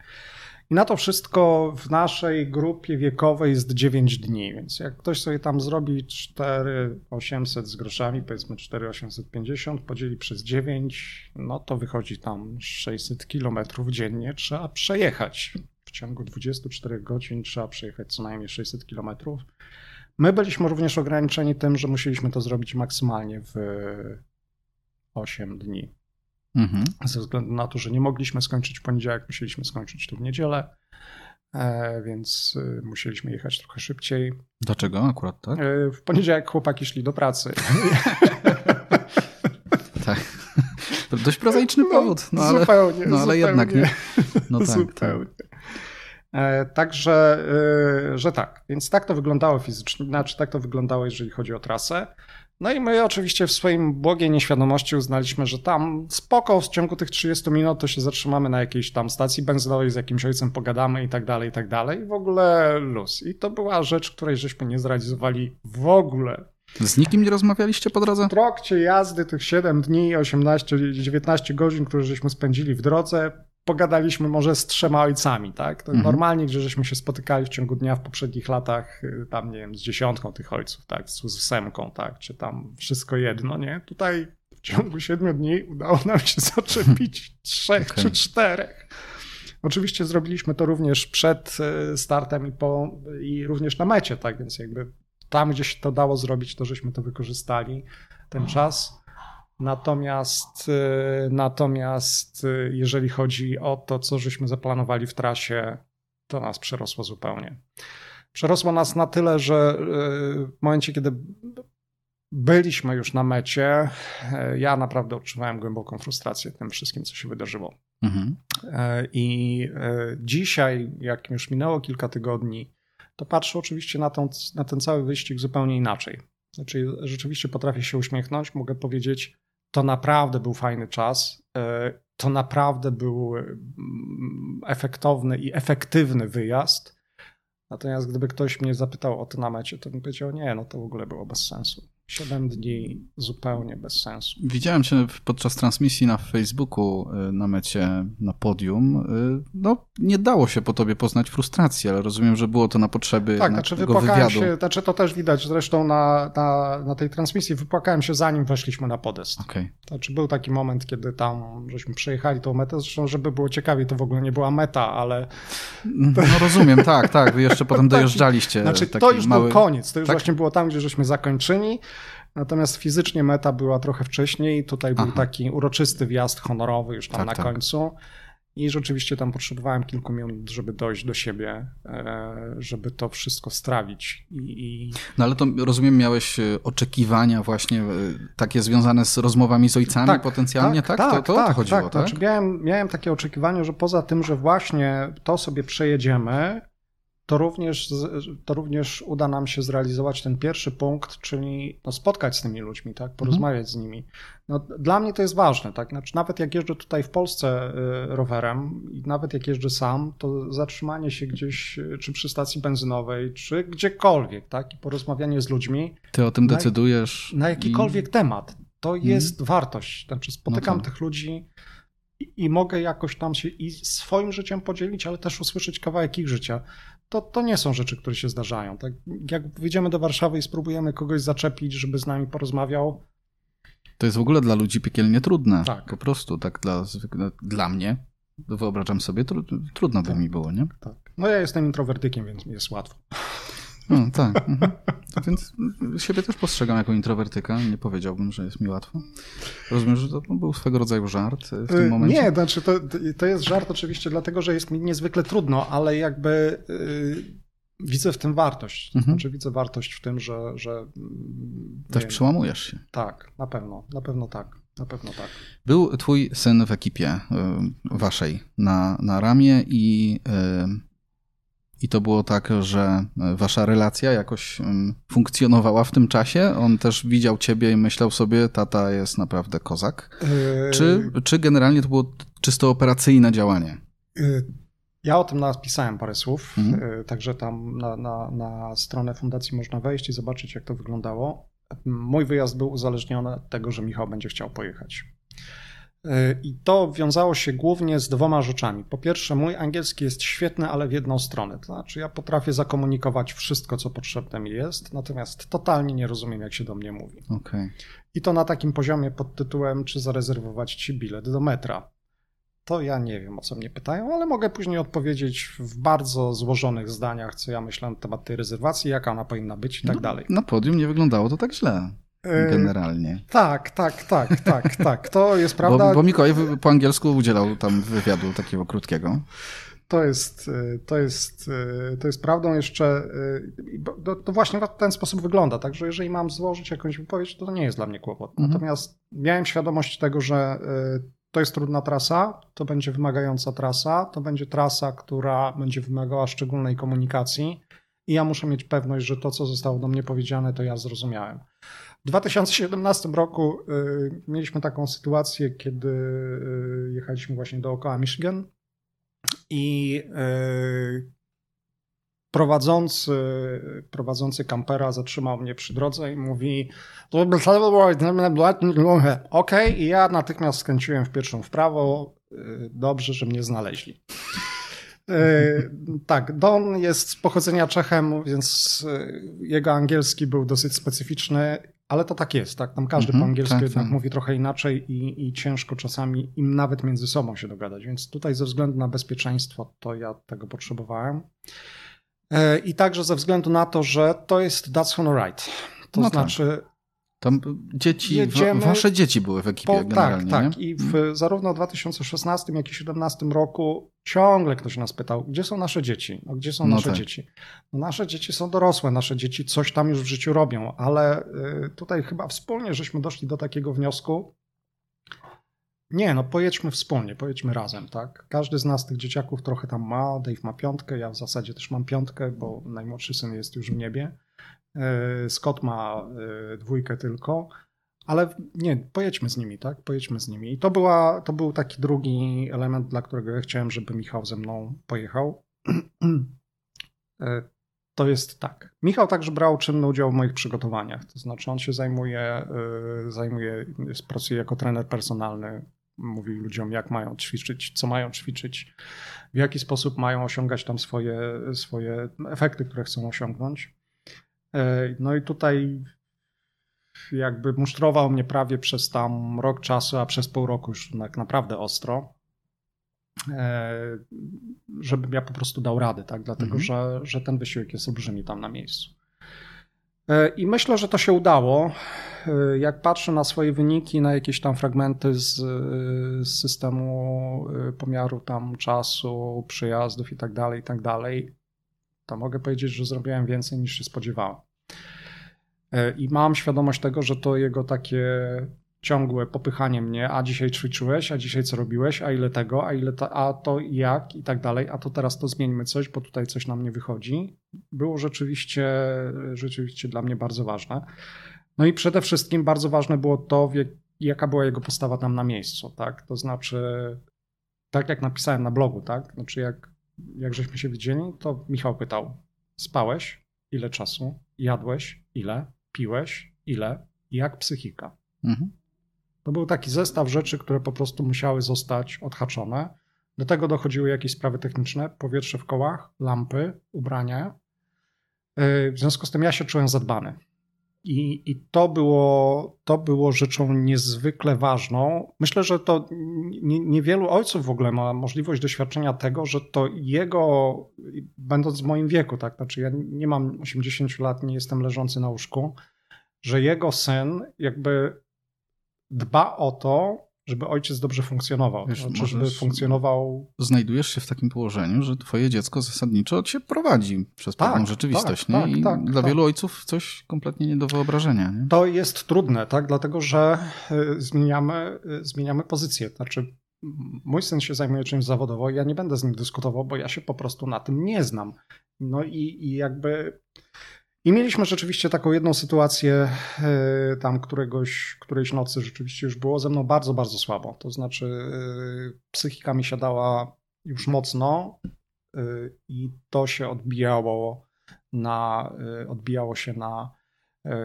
I na to wszystko w naszej grupie wiekowej jest 9 dni, więc jak ktoś sobie tam zrobi 4800 z groszami, powiedzmy 4850, podzieli przez 9, no to wychodzi tam 600 kilometrów dziennie trzeba przejechać. W ciągu 24 godzin trzeba przejechać co najmniej 600 kilometrów. My byliśmy również ograniczeni tym, że musieliśmy to zrobić maksymalnie w 8 dni. Mhm. Ze względu na to, że nie mogliśmy skończyć w poniedziałek, musieliśmy skończyć tu w niedzielę, e, więc e, musieliśmy jechać trochę szybciej. Dlaczego akurat tak? E, w poniedziałek chłopaki szli do pracy. <laughs> tak. To dość prozaiczny no, powód. No, ale, zupełnie. No ale zupełnie, jednak nie. No tak, zupełnie. Tak. Także, że tak. Więc tak to wyglądało fizycznie, znaczy tak to wyglądało, jeżeli chodzi o trasę. No i my oczywiście w swoim błogiej nieświadomości uznaliśmy, że tam spoko, w ciągu tych 30 minut to się zatrzymamy na jakiejś tam stacji benzynowej, z jakimś ojcem pogadamy i tak dalej, i tak dalej. I w ogóle luz. I to była rzecz, której żeśmy nie zrealizowali w ogóle. Z nikim nie rozmawialiście po drodze? W trakcie jazdy tych 7 dni, 18-19 godzin, które żeśmy spędzili w drodze, pogadaliśmy może z trzema ojcami, tak? To mhm. Normalnie, gdzie żeśmy się spotykali w ciągu dnia w poprzednich latach, y, tam nie wiem, z dziesiątką tych ojców, tak? Z ósemką, tak? Czy tam wszystko jedno, nie? Tutaj w ciągu siedmiu dni udało nam się <laughs> zaczepić trzech okay. czy czterech. Oczywiście zrobiliśmy to również przed e, startem i, po, i również na mecie, tak więc jakby tam, gdzie się to dało zrobić, to żeśmy to wykorzystali, ten czas. Natomiast, e, natomiast e, jeżeli chodzi o to, co żeśmy zaplanowali w trasie, to nas przerosło zupełnie. Przerosło nas na tyle, że w momencie, kiedy byliśmy już na mecie, ja naprawdę odczuwałem głęboką frustrację tym wszystkim, co się wydarzyło. Mhm. I dzisiaj, jak już minęło kilka tygodni, to patrzę oczywiście na, tą, na ten cały wyścig zupełnie inaczej. Znaczy, rzeczywiście potrafię się uśmiechnąć, mogę powiedzieć, to naprawdę był fajny czas. E, to naprawdę był mm, efektowny i efektywny wyjazd. Natomiast gdyby ktoś mnie zapytał o to na mecie, to bym powiedział, nie, no to w ogóle było bez sensu. 7 dni zupełnie bez sensu. Widziałem cię podczas transmisji na Facebooku y, na mecie na podium. Y, no, nie dało się po tobie poznać frustracji, ale rozumiem, że było to na potrzeby Tak, znaczy wypłakałem wywiadu. się, znaczy to też widać zresztą na, na, na tej transmisji, wypłakałem się zanim weszliśmy na podest. Okay. Znaczy był taki moment, kiedy tam żeśmy przejechali tą metę, zresztą żeby było ciekawie, to w ogóle nie była meta, ale... No rozumiem, tak, tak, wy jeszcze potem <laughs> dojeżdżaliście. Znaczy to już mały... był koniec, to już tak? właśnie było tam, gdzie żeśmy zakończyli, Natomiast fizycznie meta była trochę wcześniej. Tutaj był Aha. taki uroczysty wjazd honorowy już tam tak, na tak. końcu. I rzeczywiście tam potrzebowałem kilku minut, żeby dojść do siebie, e, żeby to wszystko strawić. I, i... No ale to rozumiem, miałeś e, oczekiwania właśnie e, takie związane z rozmowami z ojcami tak, potencjalnie, tak? Tak, tak? To, to, tak, chodziło, tak? tak? Znaczy miałem, miałem takie oczekiwanie, że poza tym, że właśnie to sobie przejedziemy, to również, to również uda nam się zrealizować ten pierwszy punkt, czyli no spotkać z tymi ludźmi, tak, porozmawiać mhm. z nimi. No, dla mnie to jest ważne, tak, znaczy, nawet jak jeżdżę tutaj w Polsce y, rowerem i nawet jak jeżdżę sam, to zatrzymanie się gdzieś, y, czy przy stacji benzynowej, czy gdziekolwiek, tak, i porozmawianie z ludźmi. Ty o tym na, decydujesz. Na jakikolwiek i... temat. To mhm. jest wartość. Znaczy spotykam no tak. tych ludzi i mogę jakoś tam się i swoim życiem podzielić, ale też usłyszeć kawałek ich życia to, to nie są rzeczy, które się zdarzają. Tak? Jak wyjdziemy do Warszawy i spróbujemy kogoś zaczepić, żeby z nami porozmawiał. To jest w ogóle dla ludzi piekielnie trudne. Tak. Po prostu, tak dla, dla mnie. Wyobrażam sobie, trudno by tak, mi było, nie? Tak. No ja jestem introwertykiem, więc mi jest łatwo. No, tak. Mhm. Więc siebie też postrzegam jako introwertyka. Nie powiedziałbym, że jest mi łatwo. Rozumiem, że to był swego rodzaju żart w tym y, momencie. Nie, znaczy to, to jest żart oczywiście dlatego, że jest mi niezwykle trudno, ale jakby yy, widzę w tym wartość. Mhm. Znaczy widzę wartość w tym, że... że Też wiem, przełamujesz się. Tak, na pewno. Na pewno tak. Na pewno tak. Był twój syn w ekipie y, waszej na, na ramię i yy, i to było tak, że e, wasza relacja jakoś funkcjonowała w tym czasie? On też widział ciebie i myślał sobie, tata jest naprawdę kozak? Yy... Czy, czy generalnie to było czysto operacyjne działanie? Yy... Ja o tym napisałem parę słów, mhm. także tam na, na, na stronę fundacji można wejść i zobaczyć, jak to wyglądało. Mój wyjazd był uzależniony od tego, że Michał będzie chciał pojechać. I to wiązało się głównie z dwoma rzeczami. Po pierwsze, mój angielski jest świetny, ale w jedną stronę. To znaczy, ja potrafię zakomunikować wszystko, co potrzebne mi jest, natomiast totalnie nie rozumiem, jak się do mnie mówi. Okay. I to na takim poziomie pod tytułem, czy zarezerwować ci bilet do metra. To ja nie wiem, o co mnie pytają, ale mogę później odpowiedzieć w bardzo złożonych zdaniach, co ja myślę na temat tej rezerwacji, jaka ona powinna być i tak no, dalej. Na podium nie wyglądało to tak źle. Generalnie. Tak, tak, tak, tak, tak. To jest prawda. Bo, bo Mikołaj po angielsku udzielał tam wywiadu takiego krótkiego. To jest, e, to jest, e, to jest prawdą jeszcze. To, to, właśnie w ten sposób wygląda. Także jeżeli mam złożyć jakąś wypowiedź, to to nie jest dla mnie kłopot. Mhm. Natomiast miałem świadomość tego, że to jest trudna trasa, to będzie wymagająca trasa, to będzie trasa, która będzie wymagała szczególnej komunikacji i ja muszę mieć pewność, że to, co zostało do mnie powiedziane, to ja zrozumiałem. W 2017 roku y, mieliśmy taką sytuację, kiedy y, jechaliśmy właśnie dookoła Michigan i y, prowadzący, prowadzący kampera zatrzymał mnie przy drodze i mówi ok, i ja natychmiast skręciłem w pierwszą w prawo. Dobrze, że mnie znaleźli. Tak, Don jest z pochodzenia Czechem, więc jego angielski był dosyć specyficzny ale to tak jest, tak? Tam każdy -hmm, po angielsku tak, jednak tak. mówi trochę inaczej i, i ciężko czasami im nawet między sobą się dogadać, więc tutaj ze względu na bezpieczeństwo to ja tego potrzebowałem. E, I także ze względu na to, że to jest That's on a Right. To no tak. znaczy, tak. Tam dzieci, Jedziemy wasze dzieci były w ekipie po, tak, generalnie, Tak, tak. I w, mm. zarówno w 2016, jak i 2017 roku ciągle ktoś nas pytał, gdzie są nasze dzieci? No, gdzie są no nasze tak. dzieci? No, nasze dzieci są dorosłe, nasze dzieci coś tam już w życiu robią, ale y, tutaj chyba wspólnie żeśmy doszli do takiego wniosku, nie, no pojedźmy wspólnie, pojedźmy razem, tak? Każdy z nas tych dzieciaków trochę tam ma, Dave ma piątkę, ja w zasadzie też mam piątkę, bo najmłodszy syn jest już w niebie. E, Scott ma e, dwójkę tylko, ale nie, pojedźmy z nimi, tak? Pojedźmy z nimi. I to, była, to był taki drugi element, dla którego ja chciałem, żeby Michał ze mną pojechał. <clears throat> To jest tak. Michał także brał czynny udział w moich przygotowaniach. To znaczy, on się zajmuje, zajmuje pracuje jako trener personalny. Mówi ludziom, jak mają ćwiczyć, co mają ćwiczyć, w jaki sposób mają osiągać tam swoje, swoje efekty, które chcą osiągnąć. E, no i tutaj jakby musztrował mnie prawie przez tam rok czasu, a przez pół roku już tak naprawdę ostro, żebym ja po prostu dał radę, tak? dlatego mhm. że, że ten wysiłek jest olbrzymi tam na miejscu. E, I myślę, że to się udało. Jak patrzę na swoje wyniki, na jakieś tam fragmenty z, z systemu pomiaru tam czasu, przyjazdów i tak dalej, i tak dalej, to mogę powiedzieć, że zrobiłem więcej niż się spodziewałem. E, I mam świadomość tego, że to jego takie ciągłe popychanie mnie, a dzisiaj ćwiczyłeś, a dzisiaj co robiłeś, a ile tego, a ile ta, a to jak i tak dalej, a to teraz to zmieńmy coś, bo tutaj coś nam nie wychodzi, było rzeczywiście, rzeczywiście dla mnie bardzo ważne. No i przede wszystkim bardzo ważne było to, jaka była jego postawa tam na miejscu, tak? To znaczy, tak jak napisałem na blogu, tak? Znaczy, jak jak żeśmy się widzieli, to Michał pytał: Spałeś? Ile czasu? Jadłeś? Ile? Piłeś? Ile? Jak psychika? Mhm. To był taki zestaw rzeczy, które po prostu musiały zostać odhaczone. Do tego dochodziły jakieś sprawy techniczne, powietrze w kołach, lampy, ubrania. Yy, w związku z tym ja się czułem zadbany. I, I, to, było, to było rzeczą niezwykle ważną. Myślę, że to nie, niewielu ojców w ogóle ma możliwość doświadczenia tego, że to jego, będąc w moim wieku, tak, znaczy ja nie mam 80 lat, nie jestem leżący na łóżku, że jego syn jakby dba o to, żeby ojciec dobrze funkcjonował. Wiesz, znaczy, żeby funkcjonował. Znajdujesz się w takim położeniu, że twoje dziecko zasadniczo cię prowadzi przez tak, pewną rzeczywistość. Tak, nie? Tak, I dla tak. wielu ojców coś kompletnie nie do wyobrażenia. Nie? To jest trudne, tak? Dlatego, że y, zmieniamy, y, zmieniamy pozycję. Znaczy, mój syn się zajmuje czymś zawodowo, ja nie będę z nim dyskutował, bo ja się po prostu na tym nie znam. No i, i jakby i mieliśmy rzeczywiście taką jedną sytuację e, tam któregoś, którejś nocy rzeczywiście już było ze mną bardzo, bardzo słabo. To znaczy e, psychika mi siadała już mocno e, i to się odbijało na, odbijało się na,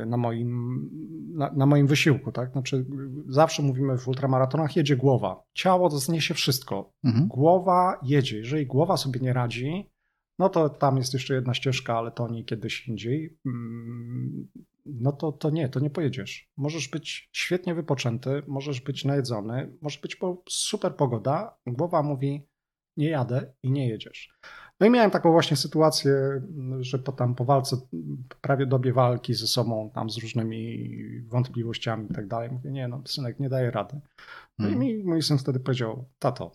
na, moim, na, na, moim wysiłku. Tak? Znaczy, zawsze mówimy w ultramaratonach, jedzie głowa. Ciało to zniesie wszystko. Mhm. Głowa jedzie. Jeżeli głowa sobie nie radzi, no to tam jest jeszcze jedna ścieżka, ale to nie kiedyś indziej. Mm, no to, to nie, to nie pojedziesz. Możesz być świetnie wypoczęty, możesz być najedzony, może być super pogoda, głowa mówi nie jadę i nie jedziesz. No i miałem taką właśnie sytuację, że po, tam po walce, prawie dobie walki ze sobą, tam z różnymi wątpliwościami i tak dalej, mówię, nie no, synek, nie daje rady. No hmm. i mi mój syn wtedy powiedział, tato,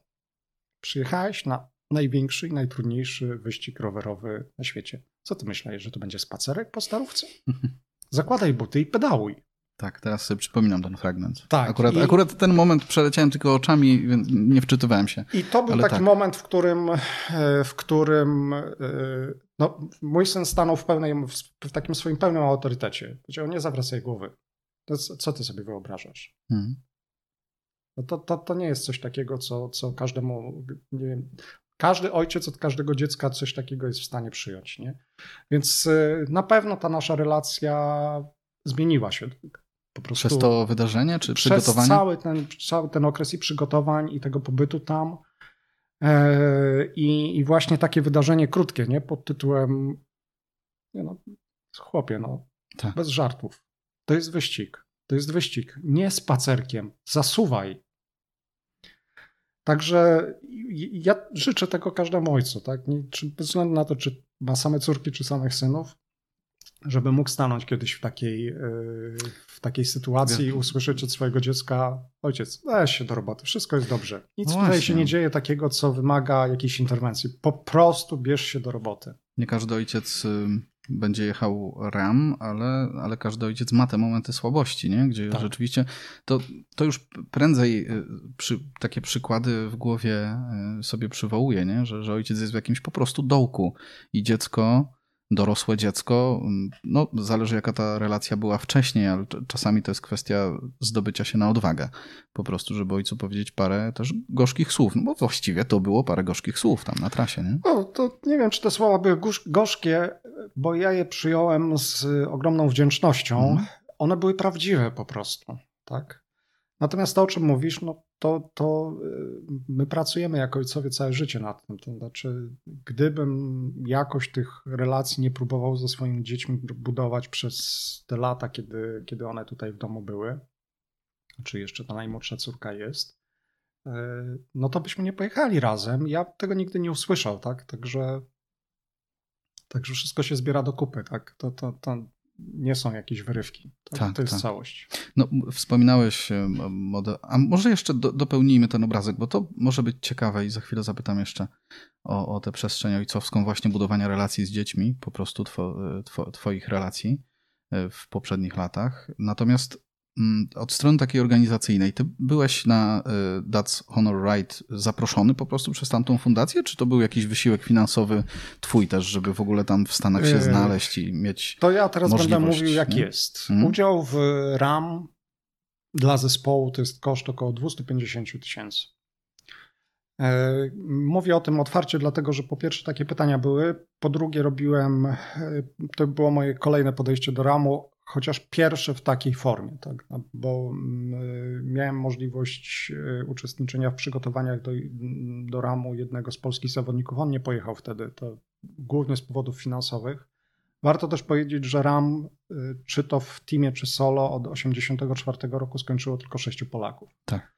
przyjechałeś na największy i najtrudniejszy wyścig rowerowy na świecie. Co ty myślałeś, że to będzie spacerek po starówce? <laughs> Zakładaj buty i pedałuj. Tak, teraz sobie przypominam ten fragment. Tak. Akurat, i... akurat ten moment przeleciałem tylko oczami, więc nie wczytywałem się. I to był taki tak. moment, w którym, e, w którym e, no, mój syn stanął w, pełnej, w takim swoim pełnym autorytecie. Powiedział, nie zawracaj głowy. To, co ty sobie wyobrażasz? Hmm. No to, to, to nie jest coś takiego, co, co każdemu, nie wiem, każdy ojciec od każdego dziecka coś takiego jest w stanie przyjąć. Nie? Więc y, na pewno ta nasza relacja zmieniła się. Po prostu przez to wydarzenie, czy przez przygotowanie? Cały ten, cały ten okres i przygotowań, i tego pobytu tam. E, I, I, właśnie takie wydarzenie krótkie, nie? Pod tytułem nie no, chłopie, no, tak. bez żartów. To jest wyścig. To jest wyścig. Nie spacerkiem. Zasuwaj. Także ja życzę tego każdemu ojcu, tak? Czy, bez względu na to, czy ma same córki, czy samych synów, żeby mógł stanąć kiedyś w takiej, e, w takiej sytuacji i usłyszeć od swojego dziecka, ojciec, weź się do roboty, wszystko jest dobrze. Nic no tutaj się nie dzieje takiego, co wymaga jakiejś interwencji. Po prostu bierz się do roboty. Nie każdy ojciec będzie jechał RAM, ale, ale każdy ojciec ma te momenty słabości, nie? gdzie tak. rzeczywiście to, to już prędzej y, przy, takie przykłady w głowie y, sobie przywołuje, nie? Że, że ojciec jest w jakimś po prostu dołku i dziecko dorosłe dziecko, mm, no zależy jaka ta relacja była wcześniej, ale czasami to jest kwestia zdobycia się na odwagę. Po prostu, żeby ojcu powiedzieć parę też gorzkich słów, no bo właściwie to było parę gorzkich słów tam na trasie, nie? No, to nie wiem, czy te słowa były gorzkie, bo ja je przyjąłem z ogromną wdzięcznością. Mhm. One były prawdziwe po prostu, tak? Natomiast to, o czym mówisz, no to, to y, my pracujemy jako ojcowie całe życie nad tym. To znaczy, gdybym jakoś tych relacji nie próbował ze swoimi dziećmi budować przez te lata, kiedy, kiedy one tutaj w domu były, czy jeszcze ta najmłodsza córka jest, y, no to byśmy nie pojechali razem. Ja tego nigdy nie usłyszał, tak? Także, także wszystko się zbiera do kupy, tak? To, to, to nie są jakieś wyrywki. To, tak, to jest tak. całość. No, wspominałeś model. A może jeszcze do, dopełnijmy ten obrazek, bo to może być ciekawe i za chwilę zapytam jeszcze o, o tę przestrzeń ojcowską, właśnie budowania relacji z dziećmi, po prostu two, e, two, Twoich relacji e, w poprzednich latach. Natomiast od strony takiej organizacyjnej, ty byłeś na y, That's Honor Right zaproszony po prostu przez tamtą fundację, czy to był jakiś wysiłek finansowy twój też, żeby w ogóle tam w Stanach się yy, znaleźć i mieć To ja teraz będę mówił jak nie? jest. Hmm? Udział w RAM dla zespołu to jest koszt około 250 tysięcy. E, mówię o tym otwarcie, dlatego że po pierwsze takie pytania były, po drugie robiłem, e, to było moje kolejne podejście do RAMu, chociaż pierwsze w takiej formie, tak? No, bo mm, miałem możliwość e, uczestniczenia w przygotowaniach do, do ramu jednego z polskich zawodników. On nie pojechał wtedy, to głównie z powodów finansowych. Warto też powiedzieć, że RAM, e, czy to w teamie, czy solo, od 1984 roku skończyło tylko sześciu Polaków. Tak.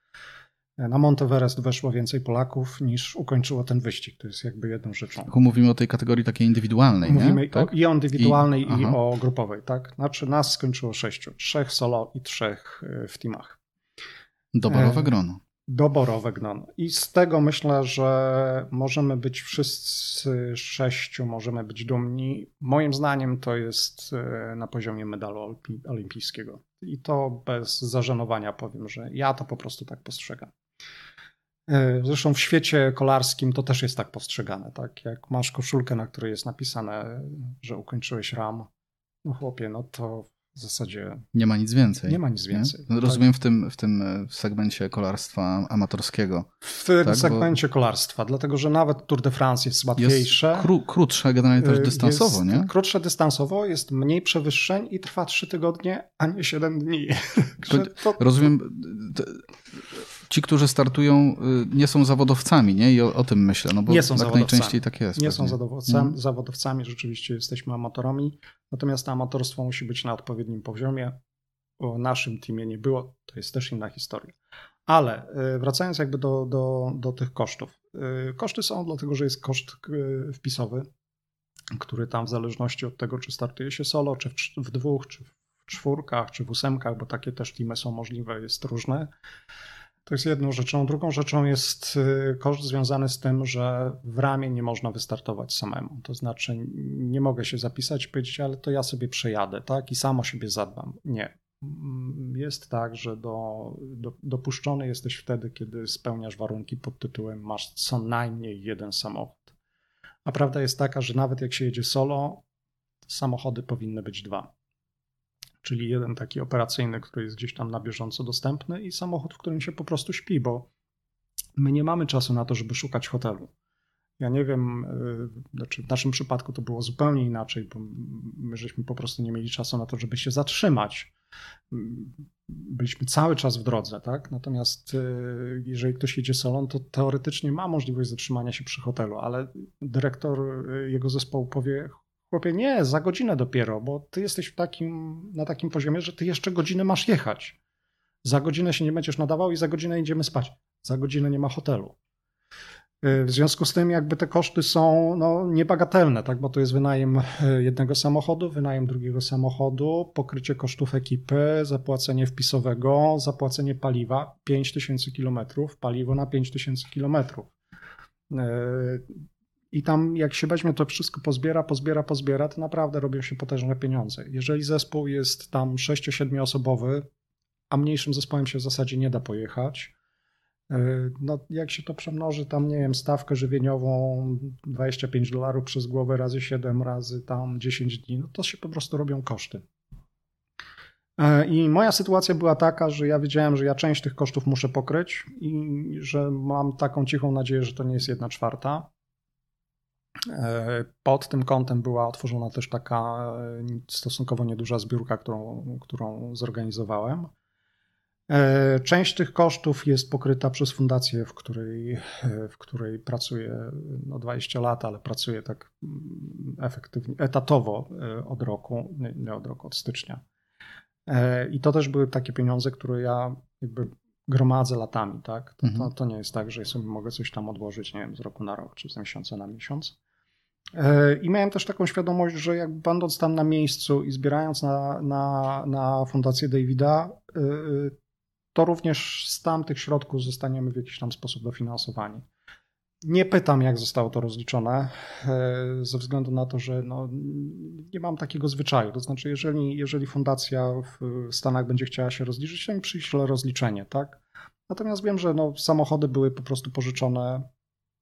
Na Monteverest weszło więcej Polaków niż ukończyło ten wyścig. To jest jakby jedną rzeczą. Mówimy o tej kategorii takiej indywidualnej, Mówimy nie? Tak? i o indywidualnej, I, i o grupowej, tak? Znaczy nas skończyło sześciu. Trzech solo i trzech e, w teamach. Doborowe e, grono. Doborowe grono. I z tego myślę, że możemy być wszyscy sześciu, możemy być dumni. Moim zdaniem to jest e, na poziomie medalu olimpijskiego. I to bez zażenowania powiem, że ja to po prostu tak postrzegam. E, zresztą w świecie kolarskim to też jest tak postrzegane, tak? Jak masz koszulkę, na której jest napisane, że ukończyłeś RAM, no chłopie, no to w zasadzie... Nie ma nic więcej. Nie ma nic więcej. No, rozumiem w tym, w tym e, segmencie kolarstwa amatorskiego. W tym tak? segmencie Bo... kolarstwa, dlatego że nawet Tour de France jest łatwiejsze. Jest kró krótsze generalnie też e, dystansowo, jest nie? Krótsze dystansowo, jest mniej przewyższeń i trwa trzy tygodnie, a nie siedem dni. <laughs> to... Rozumiem ci, którzy startują, y, nie są zawodowcami, nie? I o, o tym myślę, no bo nie są tak najczęściej tak jest. Nie pewnie. są zawodowcami, hmm. zawodowcami, rzeczywiście jesteśmy amatorami, natomiast amatorstwo musi być na odpowiednim poziomie. O naszym teamie nie było, to jest też inna historia. Ale y, wracając jakby do, do, do tych kosztów. Y, koszty są dlatego, że jest koszt wpisowy, który tam w zależności od tego, czy startuje się solo, czy w, w dwóch, czy w czwórkach, czy w ósemkach, bo takie też teamy są możliwe, jest różne. To jest jedną rzeczą. Drugą rzeczą jest y, koszt związany z tym, że w ramie nie można wystartować samemu. To znaczy, nie mogę się zapisać i powiedzieć, ale to ja sobie przejadę, tak? I sam o siebie zadbam. Nie. Mm, jest tak, że do, do, dopuszczony jesteś wtedy, kiedy spełniasz warunki pod tytułem masz co najmniej jeden samochód. A prawda jest taka, że nawet jak się jedzie solo, samochody powinny być dwa czyli jeden taki operacyjny, który jest gdzieś tam na bieżąco dostępny i samochód, w którym się po prostu śpi, bo my nie mamy czasu na to, żeby szukać hotelu. Ja nie wiem, y, znaczy w naszym przypadku to było zupełnie inaczej, bo my żeśmy po prostu nie mieli czasu na to, żeby się zatrzymać. Byliśmy cały czas w drodze, tak? Natomiast y, jeżeli ktoś jedzie solon, to teoretycznie ma możliwość zatrzymania się przy hotelu, ale dyrektor y, jego zespołu powie: chłopie, nie, za godzinę dopiero, bo ty jesteś w takim, na takim poziomie, że ty jeszcze godzinę masz jechać. Za godzinę się nie będziesz nadawał i za godzinę idziemy spać. Za godzinę nie ma hotelu. Y, w związku z tym jakby te koszty są no, niebagatelne, tak? bo to jest wynajem y, jednego samochodu, wynajem drugiego samochodu, pokrycie kosztów ekipy, zapłacenie wpisowego, zapłacenie paliwa 5000 km, paliwo na 5000 km. I tam jak się weźmie to wszystko pozbiera, pozbiera, pozbiera, to naprawdę robią się potężne pieniądze. Jeżeli zespół jest tam 6-7 osobowy, a mniejszym zespołem się w zasadzie nie da pojechać, E, no, jak się to przemnoży, tam nie wiem, stawkę żywieniową 25 dolarów przez głowę razy 7 razy tam 10 dni, no to się po prostu robią koszty. E, I moja sytuacja była taka, że ja wiedziałem, że ja część tych kosztów muszę pokryć i że mam taką cichą nadzieję, że to nie jest jedna czwarta. E, pod tym kątem była otworzona też taka stosunkowo nieduża zbiórka, którą, którą zorganizowałem. E, część tych kosztów jest pokryta przez fundację, w której, e, w której pracuję no 20 lat, ale pracuję tak mm, efektywnie, etatowo e, od roku, nie od roku, od stycznia. I to też były takie pieniądze, które ja jakby gromadzę latami, tak? To, mhm. to, to, nie jest tak, że sobie mogę coś tam odłożyć, nie wiem, z roku na rok, czy z miesiąca na miesiąc. I miałem też taką świadomość, że jak będąc tam na miejscu i zbierając na, na, na fundację Davida, to również z tamtych środków zostaniemy w jakiś tam sposób dofinansowani. Nie pytam, jak zostało to rozliczone, e, ze względu na to, że no, nie mam takiego zwyczaju. To znaczy, jeżeli, jeżeli fundacja w Stanach będzie chciała się rozliczyć, to mi przyśle rozliczenie, tak? Natomiast wiem, że no, samochody były po prostu pożyczone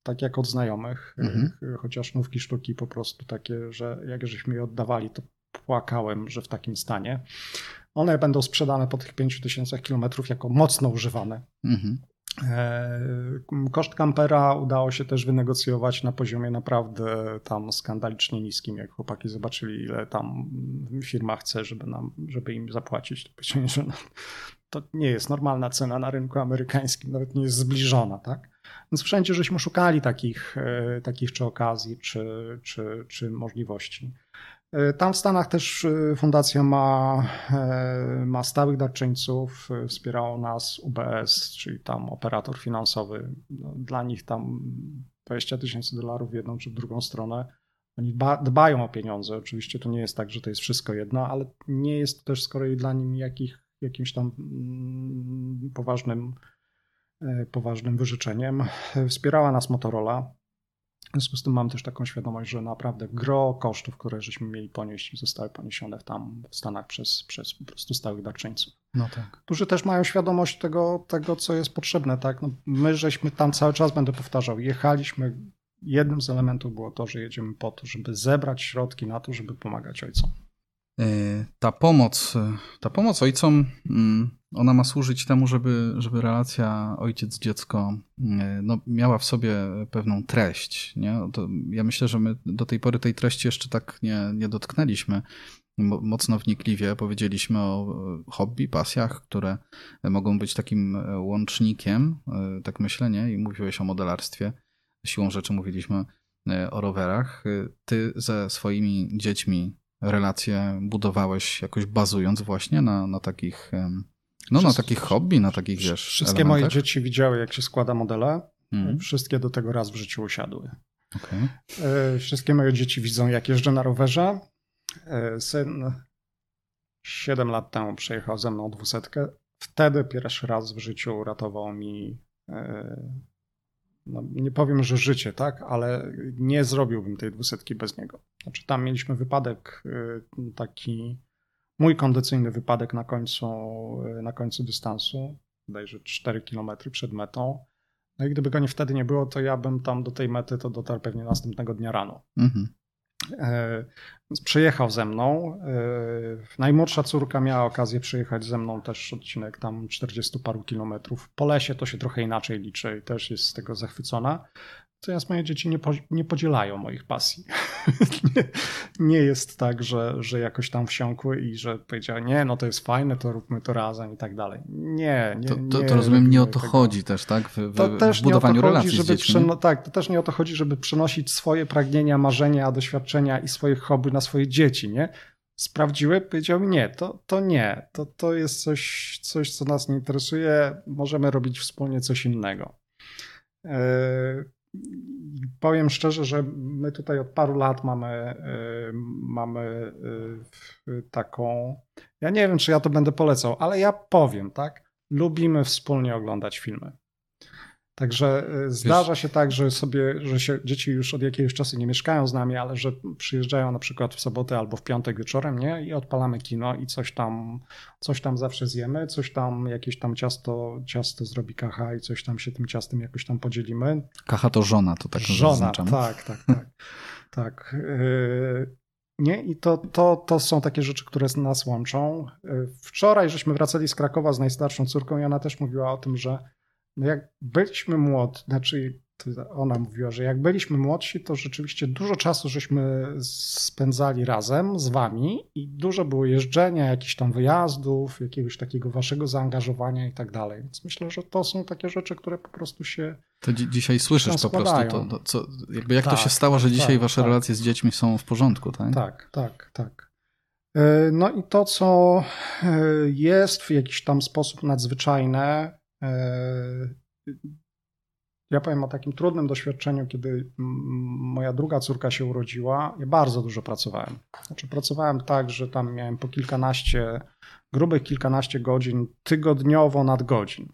tak jak od znajomych, mhm. chociaż nówki sztuki po prostu takie, że jak żeśmy je oddawali, to płakałem, że w takim stanie. One będą sprzedane po tych 5000 kilometrów jako mocno używane. Mhm. E, koszt kampera udało się też wynegocjować na poziomie naprawdę tam skandalicznie niskim, jak chłopaki zobaczyli, ile tam firma chce, żeby, nam, żeby im zapłacić. To powiedzieli, że no, to nie jest normalna cena na rynku amerykańskim, nawet nie jest zbliżona, tak? Więc wszędzie żeśmy szukali takich, e, takich czy okazji, czy, czy, czy możliwości. E, tam w Stanach też e, fundacja ma, ma stałych darczyńców, wspierało nas UBS, czyli tam operator finansowy. No, dla nich tam 20 tysięcy dolarów w jedną czy w drugą stronę. Oni dbają o pieniądze. Oczywiście to nie jest tak, że to jest wszystko jedno, ale nie jest też z kolei dla nich jakich, jakimś tam mm, poważnym, poważnym wyrzeczeniem. Wspierała nas Motorola. W związku z tym mam też taką świadomość, że naprawdę gro kosztów, które żeśmy mieli ponieść, zostały poniesione tam w Stanach przez, przez po prostu stałych darczyńców. No tak. Którzy też mają świadomość tego, tego co jest potrzebne. Tak? No my żeśmy tam cały czas, będę powtarzał, jechaliśmy. Jednym z elementów było to, że jedziemy po to, żeby zebrać środki na to, żeby pomagać ojcom. E, ta pomoc, ta pomoc ojcom, mm, ona ma służyć temu, żeby, żeby relacja ojciec-dziecko e, no, miała w sobie pewną treść. Nie? To ja myślę, że my do tej pory tej treści jeszcze tak nie, nie dotknęliśmy mocno wnikliwie. Powiedzieliśmy o hobby, pasjach, które mogą być takim łącznikiem, e, tak myślę, nie? I mówiłeś o modelarstwie. Siłą rzeczy mówiliśmy o rowerach. Ty ze swoimi dziećmi relacje budowałeś jakoś bazując właśnie na, na takich no na takich hobby, na takich wiesz Wszystkie elementach? moje dzieci widziały jak się składa modele, hmm. wszystkie do tego raz w życiu usiadły. Okay. E, wszystkie moje dzieci widzą jak jeżdżę na rowerze. E, syn 7 lat temu przejechał ze mną dwusetkę. Wtedy pierwszy raz w życiu uratował mi e, no, nie powiem, że życie, tak, ale nie zrobiłbym tej dwusetki bez niego. Znaczy tam mieliśmy wypadek y, taki, mój kondycyjny wypadek na końcu, y, na końcu dystansu, bodajże 4 km przed metą. No i gdyby go nie wtedy nie było, to ja bym tam do tej mety to dotarł pewnie następnego dnia rano. Mhm. E, przyjechał ze mną. E, najmłodsza córka miała okazję przyjechać ze mną też odcinek tam 40 paru kilometrów. Po lesie to się trochę inaczej liczy i też jest z tego zachwycona. Natomiast moje dzieci nie, po, nie podzielają moich pasji. <laughs> nie, nie, jest tak, że, że jakoś tam wsiąkły i że powiedziały, nie, no to jest fajne, to róbmy to razem i tak dalej. Nie, nie. To, to, nie to rozumiem, nie o to tego. chodzi też, tak? W, w, to też w budowaniu nie o to chodzi, żeby przeno- Tak, to też nie o to chodzi, żeby przenosić swoje pragnienia, marzenia, doświadczenia i swoje hobby na swoje dzieci, nie? sprawdziły, powiedziały nie, to, to nie, to, to jest coś, coś, co nas nie interesuje, możemy robić wspólnie coś innego. Powiem szczerze, że my tutaj od paru lat mamy, yy, mamy yy, taką, ja nie wiem, czy ja to będę polecał, ale ja powiem, tak, lubimy wspólnie oglądać filmy. Także y, zdarza się tak, że sobie, że się dzieci już od jakiegoś czasu nie mieszkają z nami, ale że przyjeżdżają na przykład w sobotę albo w piątek wieczorem, nie? I odpalamy kino i coś tam, coś tam zawsze zjemy, coś tam, jakieś tam ciasto, ciasto zrobi kacha i coś tam się tym ciastem jakoś tam podzielimy. Kacha to żona, to tak Żona, zaznaczam. tak, tak, tak. <laughs> tak. Y, nie, i to, to, to są takie rzeczy, które nas łączą. Y, wczoraj żeśmy wracali z Krakowa z najstarszą córką i ona też mówiła o tym, że no jak byliśmy młodzi, znaczy ona mówiła, że jak byliśmy młodsi, to rzeczywiście dużo czasu żeśmy spędzali razem z wami i dużo było jeżdżenia, jakichś tam wyjazdów, jakiegoś takiego waszego zaangażowania i tak dalej. Więc myślę, że to są takie rzeczy, które po prostu się. To dzi dzisiaj słyszysz po prostu to, to co, jakby jak tak, to się stało, że dzisiaj tak, wasze tak. relacje z dziećmi są w porządku, tak? Tak, tak, tak. E, no i to, co e, jest w jakiś tam sposób nadzwyczajne, ja powiem o takim trudnym doświadczeniu, kiedy moja druga córka się urodziła. Ja bardzo dużo pracowałem. Znaczy, pracowałem tak, że tam miałem po kilkanaście, grubych kilkanaście godzin tygodniowo nadgodzin.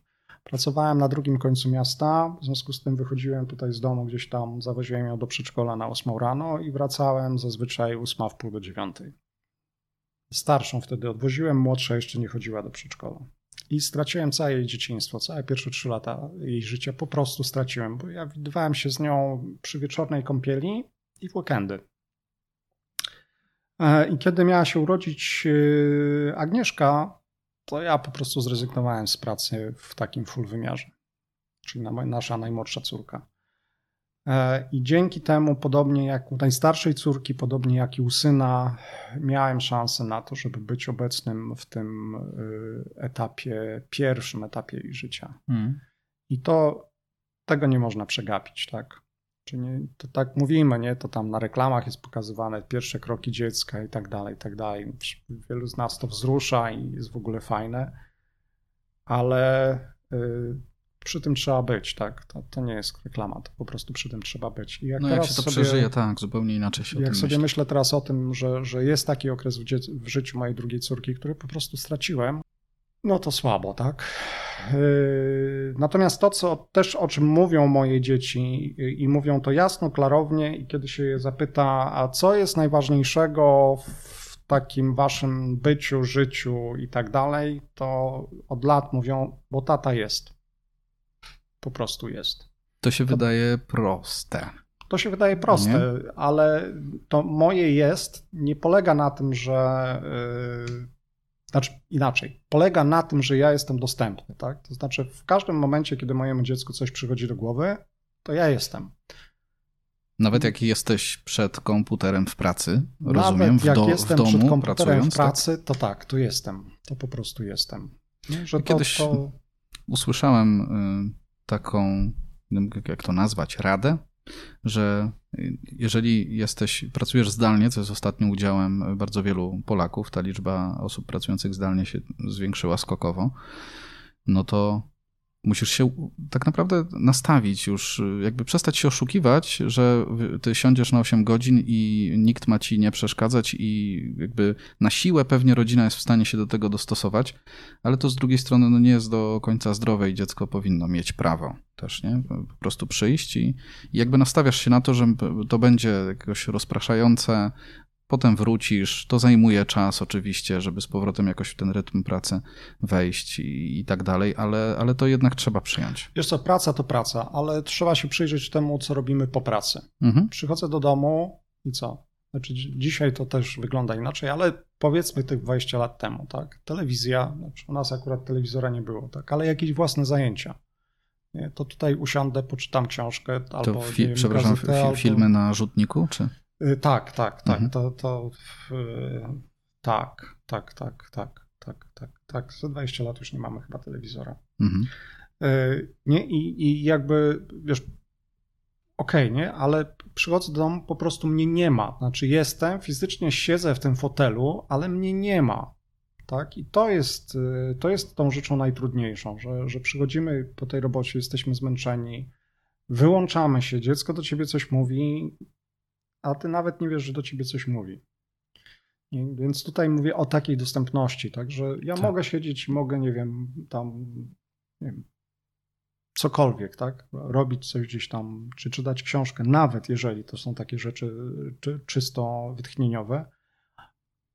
Pracowałem na drugim końcu miasta, w związku z tym wychodziłem tutaj z domu, gdzieś tam zawoziłem ją do przedszkola na 8 rano i wracałem zazwyczaj 8 w pół do 9. Starszą wtedy odwoziłem, młodsza jeszcze nie chodziła do przedszkola. I straciłem całe jej dzieciństwo, całe pierwsze trzy lata jej życia po prostu straciłem, bo ja widywałem się z nią przy wieczornej kąpieli i w weekendy. E, I kiedy miała się urodzić e, Agnieszka, to ja po prostu zrezygnowałem z pracy w takim full wymiarze, czyli nasza najmłodsza córka. E, I dzięki temu, podobnie jak u najstarszej córki, podobnie jak i u syna, miałem szansę na to, żeby być obecnym w tym e, etapie, pierwszym etapie jej życia. Hmm. I to tego nie można przegapić, tak? Czyli nie, to tak mówimy, nie? To tam na reklamach jest pokazywane pierwsze kroki dziecka i tak dalej, i tak dalej. Wielu z nas to wzrusza i jest w ogóle fajne, ale y, przy tym trzeba być, tak? To, to nie jest reklama, to po prostu przy tym trzeba być. I jak no jak się to sobie, przeżyje, tak, zupełnie inaczej się Jak sobie myśli. myślę teraz o tym, że, że jest taki okres w, w życiu mojej drugiej córki, który po prostu straciłem, no to słabo, tak? Yy, natomiast to, co też o czym mówią moje dzieci i mówią to jasno, klarownie i kiedy się je zapyta, a co jest najważniejszego w takim waszym byciu, życiu i tak dalej, to od lat mówią, bo tata jest po prostu jest. To się to, wydaje proste. To się wydaje proste, nie? ale to moje jest nie polega na tym, że. Yy, znaczy inaczej, polega na tym, że ja jestem dostępny, tak? To znaczy, w każdym momencie, kiedy mojemu dziecku coś przychodzi do głowy, to ja jestem. Nawet jak jesteś przed komputerem w pracy, Nawet rozumiem, w, jak do, jestem w domu przed komputerem w tak? pracy, tak? to tak, tu jestem. To po prostu jestem. Że to, Kiedyś to... usłyszałem y, taką, jak to nazwać, radę, że jeżeli jesteś, pracujesz zdalnie, co jest ostatnim udziałem bardzo wielu Polaków, ta liczba osób pracujących zdalnie się zwiększyła skokowo, no to musisz się tak naprawdę nastawić już, jakby przestać się oszukiwać, że ty siądziesz na 8 godzin i nikt ma ci nie przeszkadzać i jakby na siłę pewnie rodzina jest w stanie się do tego dostosować, ale to z drugiej strony no nie jest do końca zdrowe i dziecko powinno mieć prawo też, nie? Po prostu przyjść i, jakby nastawiasz się na to, że to będzie jakoś rozpraszające, Potem wrócisz, to zajmuje czas oczywiście, żeby z powrotem jakoś w ten rytm pracy wejść i, i, tak dalej, ale, ale to jednak trzeba przyjąć. Wiesz co, praca to praca, ale trzeba się przyjrzeć temu, co robimy po pracy. Mhm. Przychodzę do domu i co? Znaczy dzisiaj to też wygląda inaczej, ale powiedzmy tych 20 lat temu, tak? Telewizja, znaczy u nas akurat telewizora nie było, tak? Ale jakieś własne zajęcia. Nie? To tutaj usiądę, poczytam książkę albo. To fi wiem, przepraszam, gazetę, fi albo... filmy na rzutniku, czy? Y, tak, tak, tak. Mhm. To, to y, tak, tak, tak, tak, tak, tak, tak. Za 20 lat już nie mamy chyba telewizora. Mhm. Y, nie, i, i jakby, wiesz, okej, okay, nie, ale przychodzę do domu, po prostu mnie nie ma. Znaczy jestem, fizycznie siedzę w tym fotelu, ale mnie nie ma. Tak? I to jest, to jest tą rzeczą najtrudniejszą, że, że przychodzimy po tej robocie, jesteśmy zmęczeni, wyłączamy się, dziecko do ciebie coś mówi, a ty nawet nie wiesz, że do ciebie coś mówi. Więc tutaj mówię o takiej dostępności, tak, że ja tak. mogę siedzieć i mogę, nie wiem, tam, nie wiem, cokolwiek, tak, robić coś gdzieś tam, czy czytać książkę, nawet jeżeli to są takie rzeczy czy, czysto wytchnieniowe,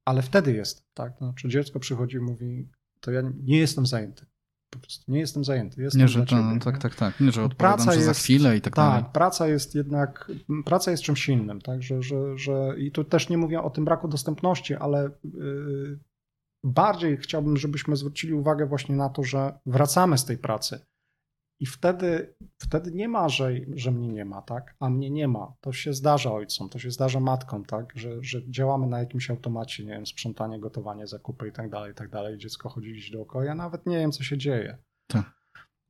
ale wtedy jest, tak, znaczy dziecko przychodzi i mówi, to ja nie jestem zajęty po prostu nie jestem zajęty. Jestem nie, że no, tak, tak, tak. Nie, że odpowiadam, praca jest, za chwilę i tak, tak dalej. Tak, praca jest jednak, praca jest czymś innym, tak, że, że, że i tu też nie mówię o tym braku dostępności, ale yy, bardziej chciałbym, żebyśmy zwrócili uwagę właśnie na to, że wracamy z tej pracy i wtedy, wtedy nie ma, że, że mnie nie ma, tak? A mnie nie ma. To się zdarza ojcom, to się zdarza matkom, tak? Że, że działamy na jakimś automacie, nie wiem, sprzątanie, gotowanie, zakupy i tak dalej, i tak dalej. Dziecko chodzi gdzieś dookoła. Ja nawet nie wiem, co się dzieje. Tak.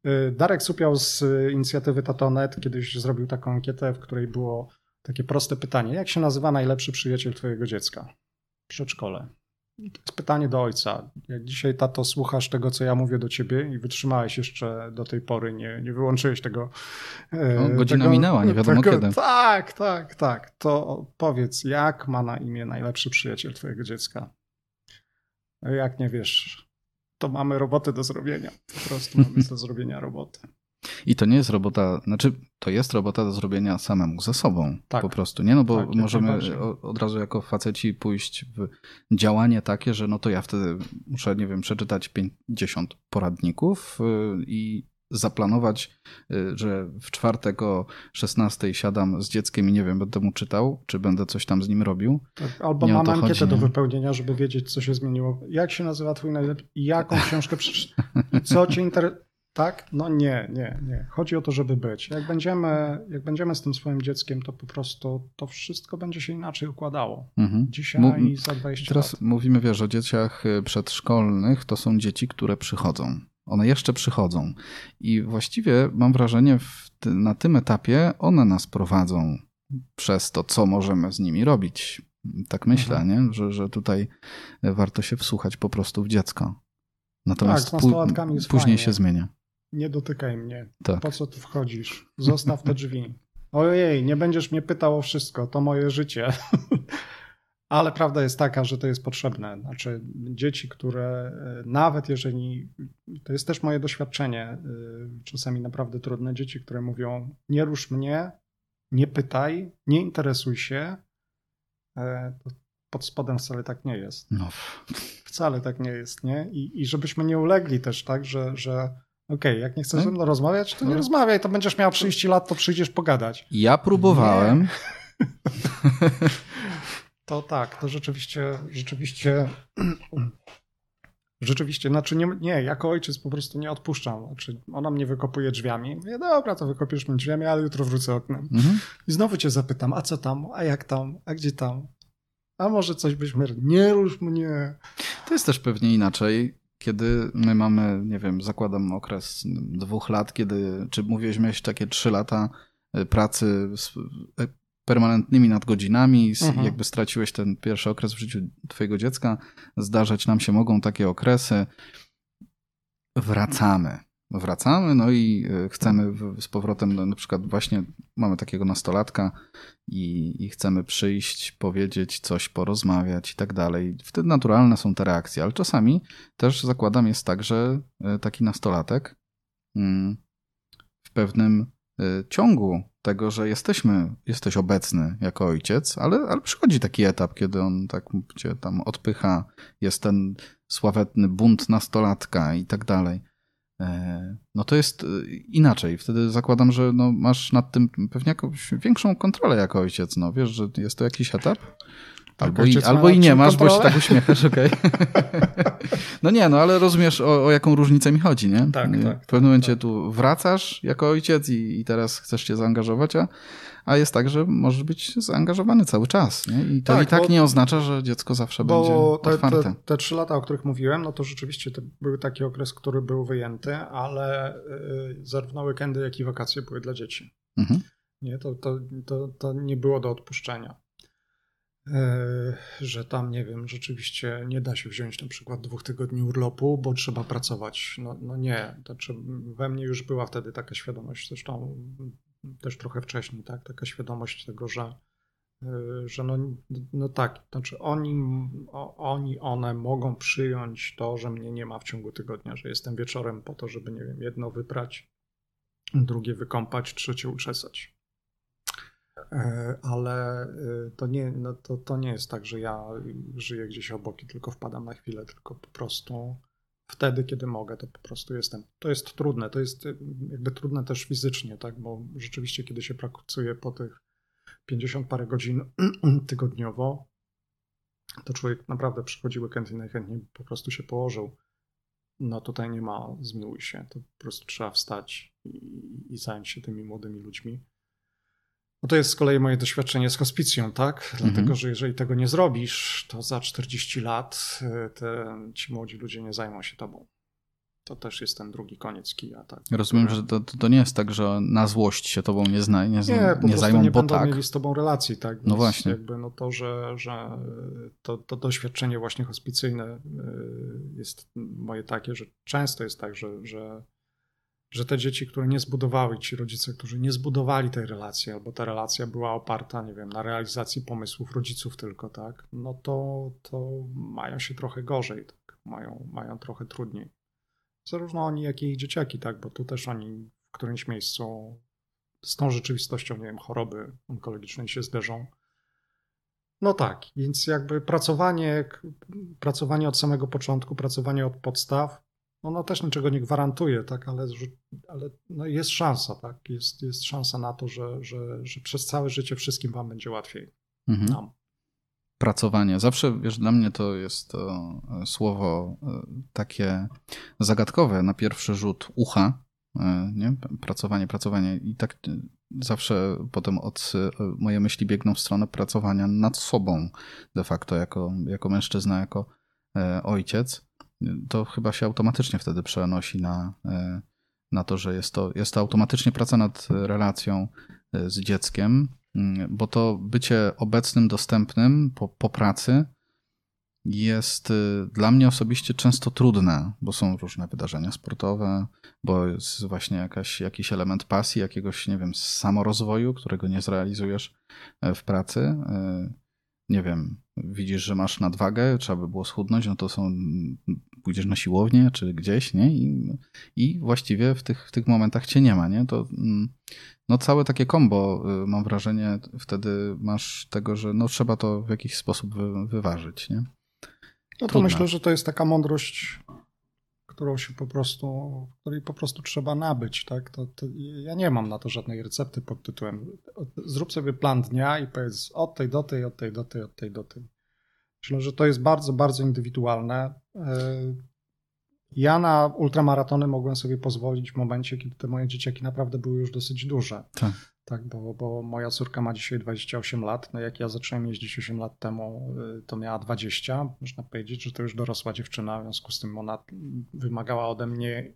Y, Darek Supiał z inicjatywy Tatonet kiedyś zrobił taką ankietę, w której było takie proste pytanie. Jak się nazywa najlepszy przyjaciel twojego dziecka w przedszkole? To jest pytanie do ojca. Jak dzisiaj, tato, słuchasz tego, co ja mówię do ciebie i wytrzymałeś jeszcze do tej pory, nie, nie wyłączyłeś tego. No, godzina tego, minęła, nie wiadomo tego, kiedy. Tak, tak, tak. To powiedz, jak ma na imię najlepszy przyjaciel twojego dziecka? Jak nie wiesz, to mamy robotę do zrobienia. Po prostu mamy <laughs> do zrobienia roboty. I to nie jest robota, znaczy to jest robota do zrobienia samemu ze sobą tak. po prostu, nie? No bo tak, możemy od razu jako faceci pójść w działanie takie, że no to ja wtedy muszę, nie wiem, przeczytać 50 poradników y, i zaplanować, y, że w czwartek o 16 siadam z dzieckiem i nie wiem, będę mu czytał, czy będę coś tam z nim robił. Tak, albo nie mam ankietę chodzi, do wypełnienia, żeby wiedzieć, co się zmieniło. Jak się nazywa twój najlepszy, jaką <laughs> książkę przeczytać, co cię interesuje tak? No nie, nie, nie. Chodzi o to, żeby być. Jak będziemy, jak będziemy z tym swoim dzieckiem, to po prostu to wszystko będzie się inaczej układało. Mhm. Dzisiaj i za 20 Teraz lat. mówimy, wiesz, o dzieciach y, przedszkolnych. To są dzieci, które przychodzą. One jeszcze przychodzą. I właściwie mam wrażenie, ty, na tym etapie one nas prowadzą przez to, co możemy z nimi robić. Tak myślę, mhm. nie? Że, że tutaj warto się wsłuchać po prostu w dziecko. Natomiast tak, później fajnie. się zmienia nie dotykaj mnie. Tak. Po co tu wchodzisz? Zostaw te drzwi. Ojej, nie będziesz mnie pytał o wszystko, to moje życie. <laughs> Ale prawda jest taka, że to jest potrzebne. Znaczy, dzieci, które e, nawet jeżeli, to jest też moje doświadczenie, e, czasami naprawdę trudne, dzieci, które mówią: Nie rusz mnie, nie pytaj, nie interesuj się, e, to pod spodem wcale tak nie jest. No. Wcale tak nie jest, nie? I, i żebyśmy nie ulegli też, tak, że, że Okej, okay, jak nie chcesz ze mną rozmawiać, to nie no. rozmawiaj, to będziesz miał 30 lat, to przyjdziesz pogadać. Ja próbowałem. <laughs> to tak, to rzeczywiście, rzeczywiście, <clears throat> rzeczywiście, znaczy nie, nie, jako ojciec po prostu nie odpuszczam. Znaczy ona mnie wykopuje drzwiami. Mówię, dobra, to wykopiesz mnie drzwiami, ale jutro wrócę oknem. Mhm. I znowu cię zapytam, a co tam, a jak tam, a gdzie tam? A może coś byśmy, nie rusz mnie. To jest też pewnie inaczej kiedy my mamy, nie wiem, zakładam okres dwóch lat, kiedy, czy mówiłeś, miałeś takie trzy lata e, pracy z e, permanentnymi nadgodzinami, mhm. jakby straciłeś ten pierwszy okres w życiu twojego dziecka, zdarzać nam się mogą takie okresy. Wracamy wracamy, no i e, chcemy z powrotem, no, na przykład właśnie mamy takiego nastolatka i, i, chcemy przyjść, powiedzieć coś, porozmawiać i tak dalej. Wtedy naturalne są te reakcje, ale czasami też zakładam jest tak, że e, taki nastolatek mm, w pewnym e, ciągu tego, że jesteśmy, jesteś obecny jako ojciec, ale, ale przychodzi taki etap, kiedy on tak cię tam odpycha, jest ten sławetny bunt nastolatka i tak dalej no to jest e, inaczej. Wtedy zakładam, że no masz nad tym pewnie jakąś większą kontrolę jako ojciec. No wiesz, że jest to jakiś etap? Albo, i, albo i nie masz, kontrolę? bo się tak uśmiechasz, okej. <laughs> No nie, no ale rozumiesz, o, o, jaką różnicę mi chodzi, nie? Tak, tak. W pewnym momencie tak. tu wracasz jako ojciec i, i teraz chcesz się zaangażować, a, a jest tak, że możesz być zaangażowany cały czas, nie? I to tak, i tak bo, nie oznacza, że dziecko zawsze będzie otwarte. Te, te, trzy lata, o których mówiłem, no to rzeczywiście to był taki okres, który był wyjęty, ale y, zarówno weekendy, jak i wakacje były dla dzieci. Mhm. Nie, to, to, to, to nie było do odpuszczenia. E, że tam, nie wiem, rzeczywiście nie da się wziąć na przykład dwóch tygodni urlopu, bo trzeba pracować. No, no nie, to we mnie już była wtedy taka świadomość, zresztą też trochę wcześniej, tak, taka świadomość tego, że, e, że no, no tak, znaczy oni, oni, one mogą przyjąć to, że mnie nie ma w ciągu tygodnia, że jestem wieczorem po to, żeby, nie wiem, jedno wyprać, drugie wykąpać, trzecie uczesać. E, ale e, to nie, no to, to nie jest tak, że ja żyję gdzieś obok i tylko wpadam na chwilę, tylko po prostu wtedy, kiedy mogę, to po prostu jestem. To jest trudne, to jest e, jakby trudne też fizycznie, tak, bo rzeczywiście, kiedy się pracuje po tych 50 parę godzin <clears throat> tygodniowo, to człowiek naprawdę przychodzi weekend i najchętniej po prostu się położył. No tutaj nie ma zmiłuj się, to po prostu trzeba wstać i, i zająć się tymi młodymi ludźmi. No to jest z kolei moje doświadczenie z hospicją, tak? Mhm. Dlatego, że jeżeli tego nie zrobisz, to za 40 lat y, te, ci młodzi ludzie nie zajmą się tobą. To też jest ten drugi koniec kija, tak? Rozumiem, że to, to nie jest tak, że na złość się tobą nie, zna, nie, nie, nie zajmą, nie bo będą tak. mieli z tobą relacji, tak? Więc no właśnie. Jakby no to, że, że to, to doświadczenie właśnie hospicyjne y, jest moje takie, że często jest tak, że, że że te dzieci, które nie zbudowały, ci rodzice, którzy nie zbudowali tej relacji, albo ta relacja była oparta, nie wiem, na realizacji pomysłów rodziców tylko, tak, no to, to mają się trochę gorzej, tak, mają, mają trochę trudniej. Zarówno oni, jak i ich dzieciaki, tak, bo tu też oni w którymś miejscu z tą rzeczywistością, nie wiem, choroby onkologicznej się zderzą. No tak, więc jakby pracowanie, pracowanie od samego początku, pracowanie od podstaw, ono też niczego nie gwarantuje, tak, ale, ale no jest szansa, tak, jest, jest szansa na to, że, że, że przez całe życie wszystkim wam będzie łatwiej. Mhm. Nam. Pracowanie. Zawsze, wiesz, dla mnie to jest to e, słowo e, takie zagadkowe na pierwszy rzut ucha, e, nie? Pracowanie, pracowanie i tak zawsze potem od moje myśli biegną w stronę pracowania nad sobą de facto jako, jako mężczyzna, jako ojciec to chyba się automatycznie wtedy przenosi na, e, na to, że jest to, jest to automatycznie praca nad relacją e, z dzieckiem, mm, bo to bycie obecnym, dostępnym po, po pracy jest e, dla mnie osobiście często trudne, bo są różne wydarzenia sportowe, bo jest właśnie jakaś, jakiś element pasji, jakiegoś, nie wiem, samorozwoju, którego nie zrealizujesz w pracy. Nie wiem, widzisz, że masz nadwagę, trzeba by było schudnąć, no to są, pójdziesz na siłownię czy gdzieś, nie? I, i właściwie w tych, w tych momentach cię nie ma, nie? To mm, no całe takie kombo, y, mam wrażenie, wtedy masz tego, że no trzeba to w jakiś sposób wy, wyważyć, nie? No to myślę, że to jest taka mądrość którą się po prostu, której po prostu trzeba nabyć, tak? To, to, ja nie mam na to żadnej recepty pod tytułem zrób sobie plan dnia i powiedz od tej do tej, od tej do tej, od tej do tej. Myślę, że to jest bardzo, bardzo indywidualne. E, ja na ultramaratony mogłem sobie pozwolić w momencie, kiedy te moje dzieciaki naprawdę były już dosyć duże. Tak tak, bo, bo moja córka ma dzisiaj 28 lat. No jak ja zacząłem jeździć 8 lat temu, y, to miała 20. Można powiedzieć, że to już dorosła dziewczyna, w związku z tym ona wymagała ode mnie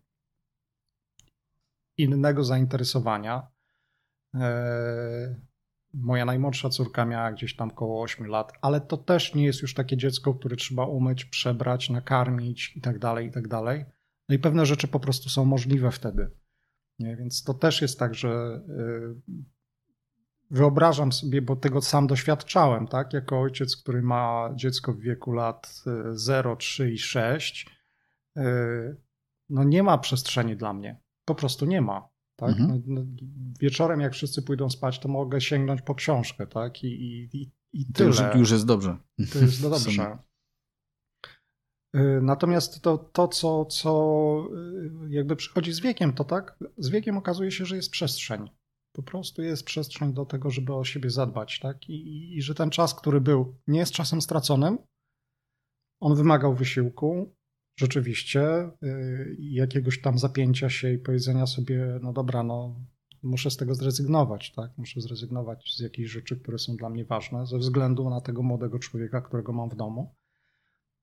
innego zainteresowania. Moja najmłodsza córka miała gdzieś tam około 8 lat, ale to też nie jest już takie dziecko, które trzeba umyć, przebrać, nakarmić i tak dalej, i tak dalej. No i pewne rzeczy po prostu są możliwe wtedy. Nie? Więc to też jest tak, że y, wyobrażam sobie, bo tego sam doświadczałem, tak? Jako ojciec, który ma dziecko w wieku lat 0, y, 3 i 6, y, no nie ma przestrzeni dla mnie. Po prostu nie ma. Tak? Mhm. No, no, wieczorem, jak wszyscy pójdą spać, to mogę sięgnąć po książkę, tak? I, i, i, tyle. To już, już jest dobrze. To jest <laughs> dobrze. Y, natomiast to, to co, co y, jakby przychodzi z wiekiem, to tak, z wiekiem okazuje się, że jest przestrzeń. Po prostu jest przestrzeń do tego, żeby o siebie zadbać, tak? I, i, i że ten czas, który był, nie jest czasem straconym. On wymagał wysiłku, rzeczywiście, yy, jakiegoś tam zapięcia się i powiedzenia sobie, no dobra, no muszę z tego zrezygnować, tak? Muszę zrezygnować z jakichś rzeczy, które są dla mnie ważne, ze względu na tego młodego człowieka, którego mam w domu.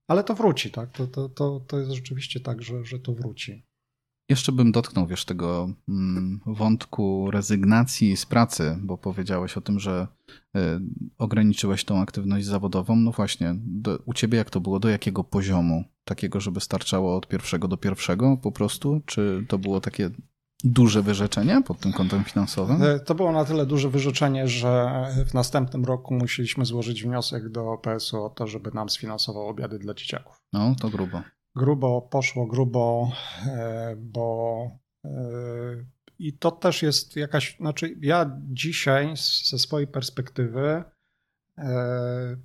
Ale to wróci, tak? To, to, to, to jest rzeczywiście tak, że, że to wróci. Jeszcze bym dotknął, wiesz, tego mm, wątku rezygnacji z pracy, bo powiedziałeś o tym, że y, ograniczyłeś tą aktywność zawodową. No właśnie, do, u ciebie jak to było? Do jakiego poziomu? Takiego, żeby starczało od pierwszego do pierwszego po prostu? Czy to było takie duże wyrzeczenie pod tym kątem finansowym? E, to było na tyle duże wyrzeczenie, że w następnym roku musieliśmy złożyć wniosek do PSU o to, żeby nam sfinansował obiady dla dzieciaków. No, to grubo. Grubo, poszło grubo, e, bo e, i to też jest jakaś, znaczy ja dzisiaj ze swojej perspektywy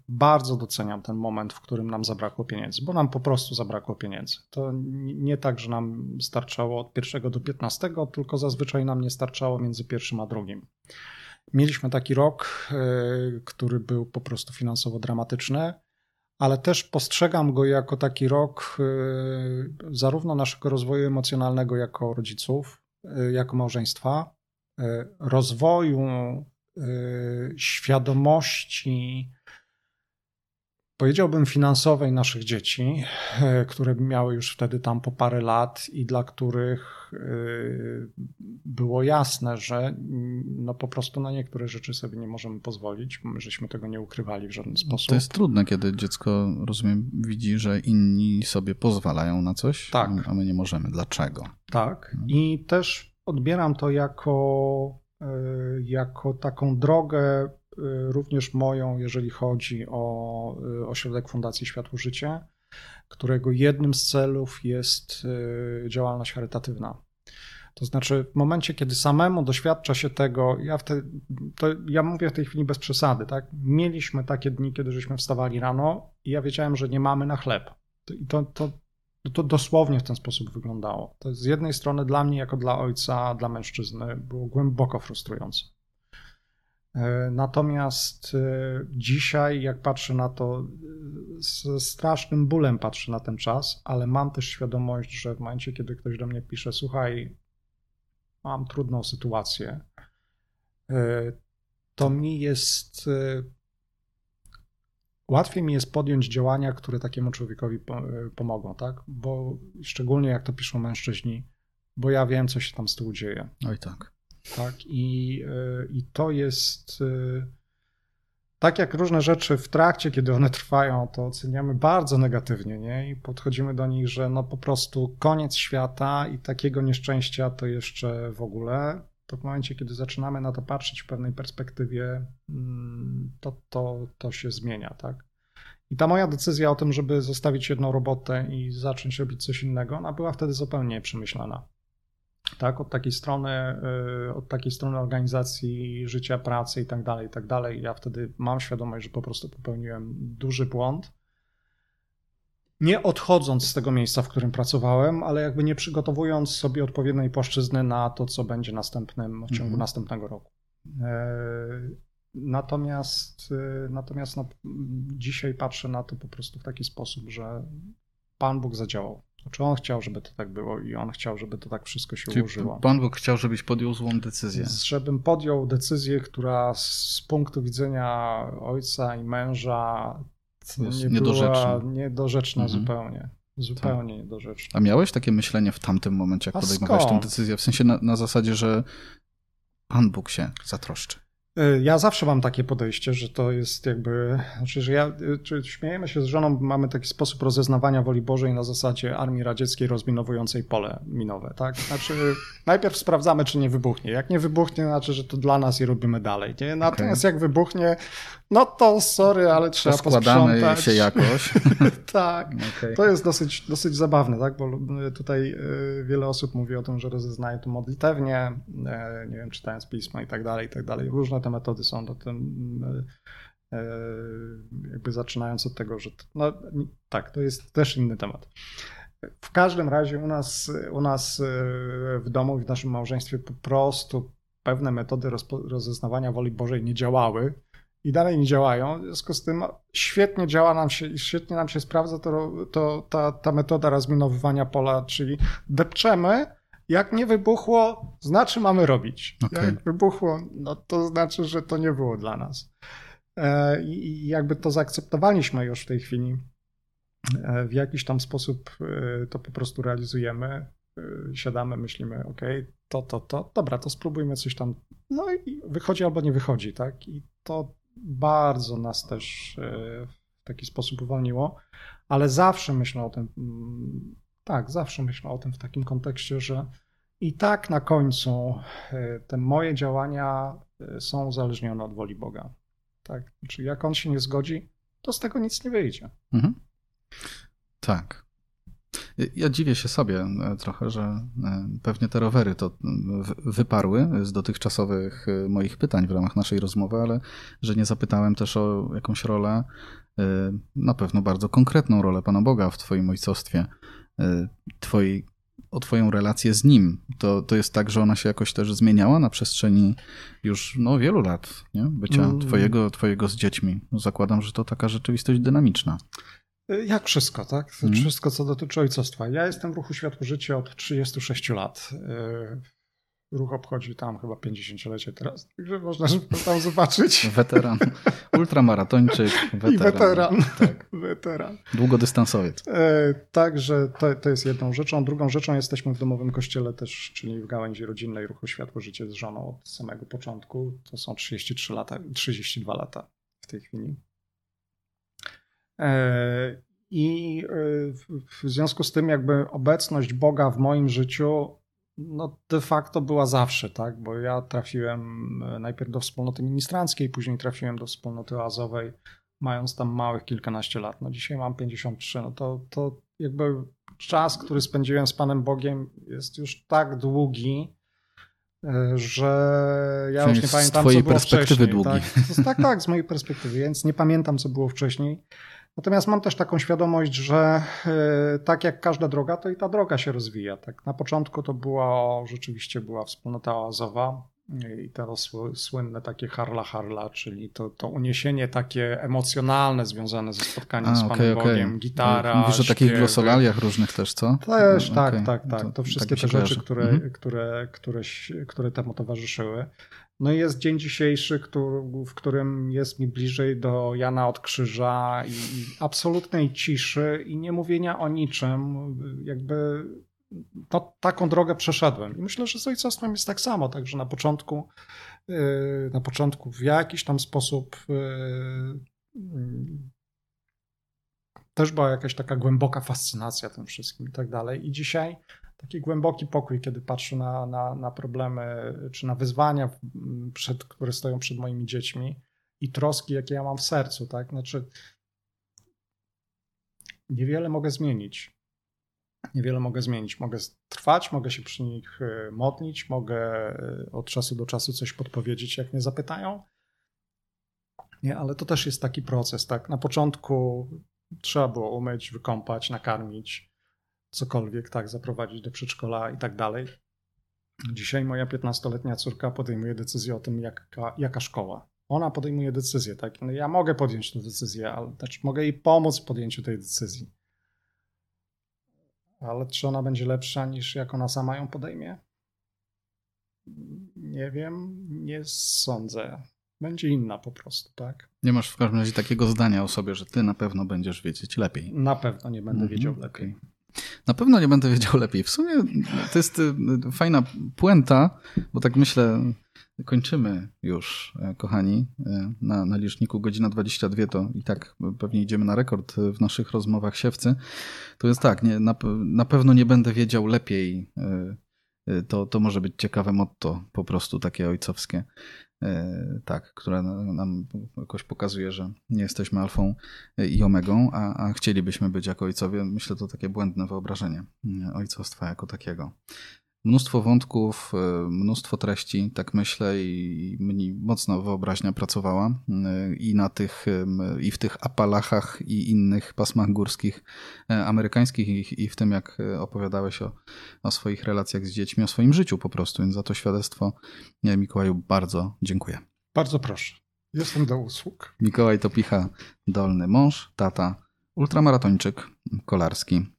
bardzo doceniam ten moment, w którym nam zabrakło pieniędzy, bo nam po prostu zabrakło pieniędzy. To nie tak, że nam starczało od pierwszego do 15, tylko zazwyczaj nam nie starczało między pierwszym a drugim. Mieliśmy taki rok, e, który był po prostu finansowo dramatyczny, ale też postrzegam go jako taki rok e, zarówno naszego rozwoju emocjonalnego jako rodziców, jako małżeństwa, rozwoju świadomości, powiedziałbym, finansowej naszych dzieci, y, które miały już wtedy tam po parę lat i dla których y, było jasne, że mm, no po prostu na niektóre rzeczy sobie nie możemy pozwolić, żeśmy tego nie ukrywali w żaden sposób. To jest trudne, kiedy dziecko, rozumiem, widzi, że inni sobie pozwalają na coś, tak. a my nie możemy. Dlaczego? Tak. Mhm. I też odbieram to jako jako taką drogę e, również moją, jeżeli chodzi o e, ośrodek Fundacji Światło Życie, którego jednym z celów jest działalność charytatywna. To znaczy, w momencie, kiedy samemu doświadcza się tego, ja, to ja mówię w tej chwili bez przesady, tak? Mieliśmy takie dni, kiedy żeśmy wstawali rano i ja wiedziałem, że nie mamy na chleb. I to, to, no to dosłownie w ten sposób wyglądało. To z jednej strony dla mnie, jako dla ojca, dla mężczyzny, było głęboko frustrujące. E, natomiast e, dzisiaj, jak patrzę na to, e, ze strasznym bólem patrzę na ten czas, ale mam też świadomość, że w momencie, kiedy ktoś do mnie pisze, słuchaj, mam trudną sytuację, to mi jest łatwiej mi jest podjąć działania, które takiemu człowiekowi e, pomogą, tak? Bo szczególnie jak to piszą mężczyźni, bo ja wiem, co się tam z tyłu dzieje. Oj tak. Tak, i, e, i to jest e, tak jak różne rzeczy w trakcie, kiedy one <laughs> trwają, to oceniamy bardzo negatywnie, nie? I podchodzimy do nich, że no po prostu koniec świata i takiego nieszczęścia to jeszcze w ogóle to w momencie, kiedy zaczynamy na to patrzeć w pewnej perspektywie, mm, to, to, to się zmienia, tak? I ta moja decyzja o tym, żeby zostawić jedną robotę i zacząć robić coś innego, ona była wtedy zupełnie przemyślana. Tak, od takiej strony, y, od takiej strony organizacji życia, pracy i tak dalej, i tak dalej. Ja wtedy mam świadomość, że po prostu popełniłem duży błąd nie odchodząc z tego miejsca, w którym pracowałem, ale jakby nie przygotowując sobie odpowiedniej płaszczyzny na to, co będzie następnym w ciągu mm -hmm. następnego roku. E, natomiast e, natomiast no, dzisiaj patrzę na to po prostu w taki sposób, że Pan Bóg zadziałał. Znaczy on chciał, żeby to tak było i on chciał, żeby to tak wszystko się Czyli ułożyło. Pan Bóg chciał, żebyś podjął złą decyzję. Żebym podjął decyzję, która z punktu widzenia ojca i męża nie niedorzeczna. Była niedorzeczna mhm. zupełnie. Zupełnie tak. niedorzeczna. A miałeś takie myślenie w tamtym momencie, jak A podejmowałeś tę decyzję? W sensie na, na zasadzie, że Pan Bóg się zatroszczy. Y, ja zawsze mam takie podejście, że to jest jakby, znaczy, że ja, y, czy śmiejemy się z żoną, mamy taki sposób rozeznawania woli Bożej na zasadzie armii radzieckiej rozminowującej pole minowe, tak? Znaczy, <laughs> najpierw sprawdzamy, czy nie wybuchnie. Jak nie wybuchnie, znaczy, że to dla nas i robimy dalej, nie? Natomiast okay. jak wybuchnie, no to sorry, ale trzeba Poskładamy posprzątać. się jakoś. <laughs> tak, okay. to jest dosyć, dosyć zabawne, tak? Bo tutaj y, wiele osób mówi o tym, że rozeznaje to modlitewnie, nie wiem, czytając pisma i tak dalej, i tak dalej. Różne te metody są do tym, e, e, jakby zaczynając od tego, że no, tak, to jest też inny temat. W każdym razie u nas, u nas e, w domu, w naszym małżeństwie po prostu pewne metody rozeznawania woli Bożej nie działały i dalej nie działają. W związku z tym świetnie działa nam się, świetnie nam się sprawdza to, to ta, ta metoda rozminowywania pola, czyli depczemy, jak nie wybuchło, znaczy mamy robić. Okay. Jak wybuchło, no to znaczy, że to nie było dla nas. E, I jakby to zaakceptowaliśmy już w tej chwili. E, w jakiś tam sposób e, to po prostu realizujemy. Siadamy, myślimy, ok, to, to, to, dobra, to spróbujmy coś tam. No i wychodzi albo nie wychodzi, tak? I to bardzo nas też w taki sposób uwolniło, ale zawsze myślę o tym, mm, tak, zawsze myślę o tym w takim kontekście, że i tak na końcu e, te moje działania e, są uzależnione od woli Boga. Tak? Czyli jak on się nie zgodzi, to z tego nic nie wyjdzie. Mhm. Tak. Ja dziwię się sobie e, trochę, że pewnie te rowery to wyparły z dotychczasowych moich pytań w ramach naszej rozmowy, ale że nie zapytałem też o jakąś rolę, na pewno bardzo konkretną rolę Pana Boga w Twoim ojcostwie, Twojej o Twoją relację z nim. To, to jest tak, że ona się jakoś też zmieniała na przestrzeni już no, wielu lat nie? bycia mm. twojego, twojego z dziećmi. Zakładam, że to taka rzeczywistość dynamiczna. Jak wszystko, tak? Mm. Wszystko, co dotyczy ojcostwa. Ja jestem w ruchu Światło Życie od 36 lat. Y, Ruch obchodzi tam chyba 50-lecie teraz, także można tam zobaczyć. <laughs> Weteran, ultramaratończyk, weteran. I weteran, tak. weteran. Długodystansowiec. E, także to, to jest jedną rzeczą. Drugą rzeczą jesteśmy w domowym kościele też, czyli w gałęzi rodzinnej Ruchu Światło Życie z żoną od samego początku. To są 33 lata, 32 lata w tej chwili. E, I e, w związku z tym jakby obecność Boga w moim życiu no de facto była zawsze, tak? Bo ja trafiłem e, najpierw do wspólnoty ministranckiej, później trafiłem do wspólnoty oazowej, mając tam małych kilkanaście lat. No dzisiaj mam 53, no to, to jakby czas, który spędziłem z Panem Bogiem jest już tak długi, że ja już nie pamiętam, co było wcześniej. Długi. Tak? tak, tak, z mojej perspektywy, więc nie pamiętam, co było wcześniej. Natomiast mam też taką świadomość, że e, tak jak każda droga, to i ta droga się rozwija. Tak na początku to była rzeczywiście była wspólnota oazowa i to słynne takie harla harla, czyli to, to uniesienie takie emocjonalne związane ze spotkaniem A, z Panem okay, Bogiem, okay. gitara. Mówisz o takich glosolaliach różnych też, co? Też, no, tak, okay. tak, tak. To, to wszystkie tak te rzeczy, które, mhm. które, które, które temu towarzyszyły. No i jest dzień dzisiejszy, który, w którym jest mi bliżej do Jana od Krzyża i absolutnej ciszy i nie mówienia o niczym. Jakby to, taką drogę przeszedłem. I myślę, że z ojcostwem jest tak samo. Także na początku, yy, na początku w jakiś tam sposób yy, też była jakaś taka głęboka fascynacja tym wszystkim i tak dalej. I dzisiaj taki głęboki pokój, kiedy patrzę na, na, na problemy czy na wyzwania, przed, które stoją przed moimi dziećmi i troski, jakie ja mam w sercu, tak? Znaczy, niewiele mogę zmienić. Niewiele mogę zmienić. Mogę trwać, mogę się przy nich e, modlić, mogę e, od czasu do czasu coś podpowiedzieć, jak mnie zapytają. Nie, ale to też jest taki proces, tak? Na początku trzeba było umyć, wykąpać, nakarmić cokolwiek, tak, zaprowadzić do przedszkola i tak dalej. Dzisiaj moja 15-letnia córka podejmuje decyzję o tym, jaka, jaka szkoła. Ona podejmuje decyzję, tak? No ja mogę podjąć tę decyzję, ale znaczy mogę jej pomóc w podjęciu tej decyzji. Ale czy ona będzie lepsza niż jak ona sama ją podejmie? Nie wiem, nie sądzę. Będzie inna po prostu, tak? Nie masz w każdym razie takiego zdania o sobie, że ty na pewno będziesz wiedzieć lepiej. Na pewno nie będę mhm, wiedział lepiej. Okay. Na pewno nie będę wiedział lepiej. W sumie to jest y, fajna puenta, bo tak myślę, kończymy już, e, kochani. E, na, na liczniku godzina 22 to i tak pewnie idziemy na rekord w naszych rozmowach siewcy. To jest tak, nie, na, na pewno nie będę wiedział lepiej. E, to, to może być ciekawe motto, po prostu takie ojcowskie. E, tak, która nam jakoś pokazuje, że nie jesteśmy alfą i omegą, a, a chcielibyśmy być jako ojcowie. Myślę, to takie błędne wyobrażenie ojcostwa jako takiego. Mnóstwo wątków, e, mnóstwo treści, tak myślę, i mnie mocno wyobraźnia pracowała e, i na tych, i w tych Apalachach i innych pasmach górskich amerykańskich i w tym, jak opowiadałeś o, o swoich relacjach z dziećmi, o swoim życiu po prostu, więc za to świadectwo Mikołaju bardzo dziękuję. Bardzo proszę. Jestem do usług. Mikołaj Topicha, dolny mąż, tata, ultramaratończyk kolarski, e,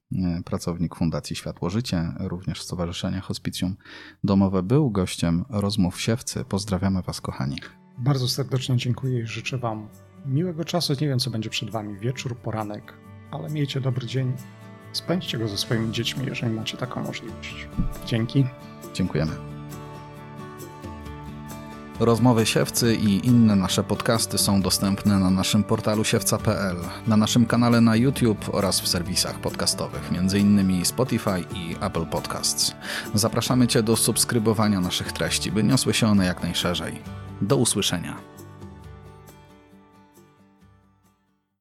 pracownik Fundacji Światło Życie, również Stowarzyszenia Hospicjum Domowe, był gościem rozmów Siewcy. Pozdrawiamy Was, kochani. Bardzo serdecznie dziękuję i życzę Wam miłego czasu. Nie wiem, co będzie przed Wami, wieczór, poranek, ale miejcie dobry dzień. Spędźcie go ze swoimi dziećmi, jeżeli macie taką możliwość. Dzięki. Dziękujemy. Rozmowy Siewcy i inne nasze podcasty są dostępne na naszym portalu siewca.pl, na naszym kanale na YouTube oraz w serwisach podcastowych, m.in. Spotify i Apple Podcasts. Zapraszamy Cię do subskrybowania naszych treści, by niosły się one jak najszerzej. Do usłyszenia.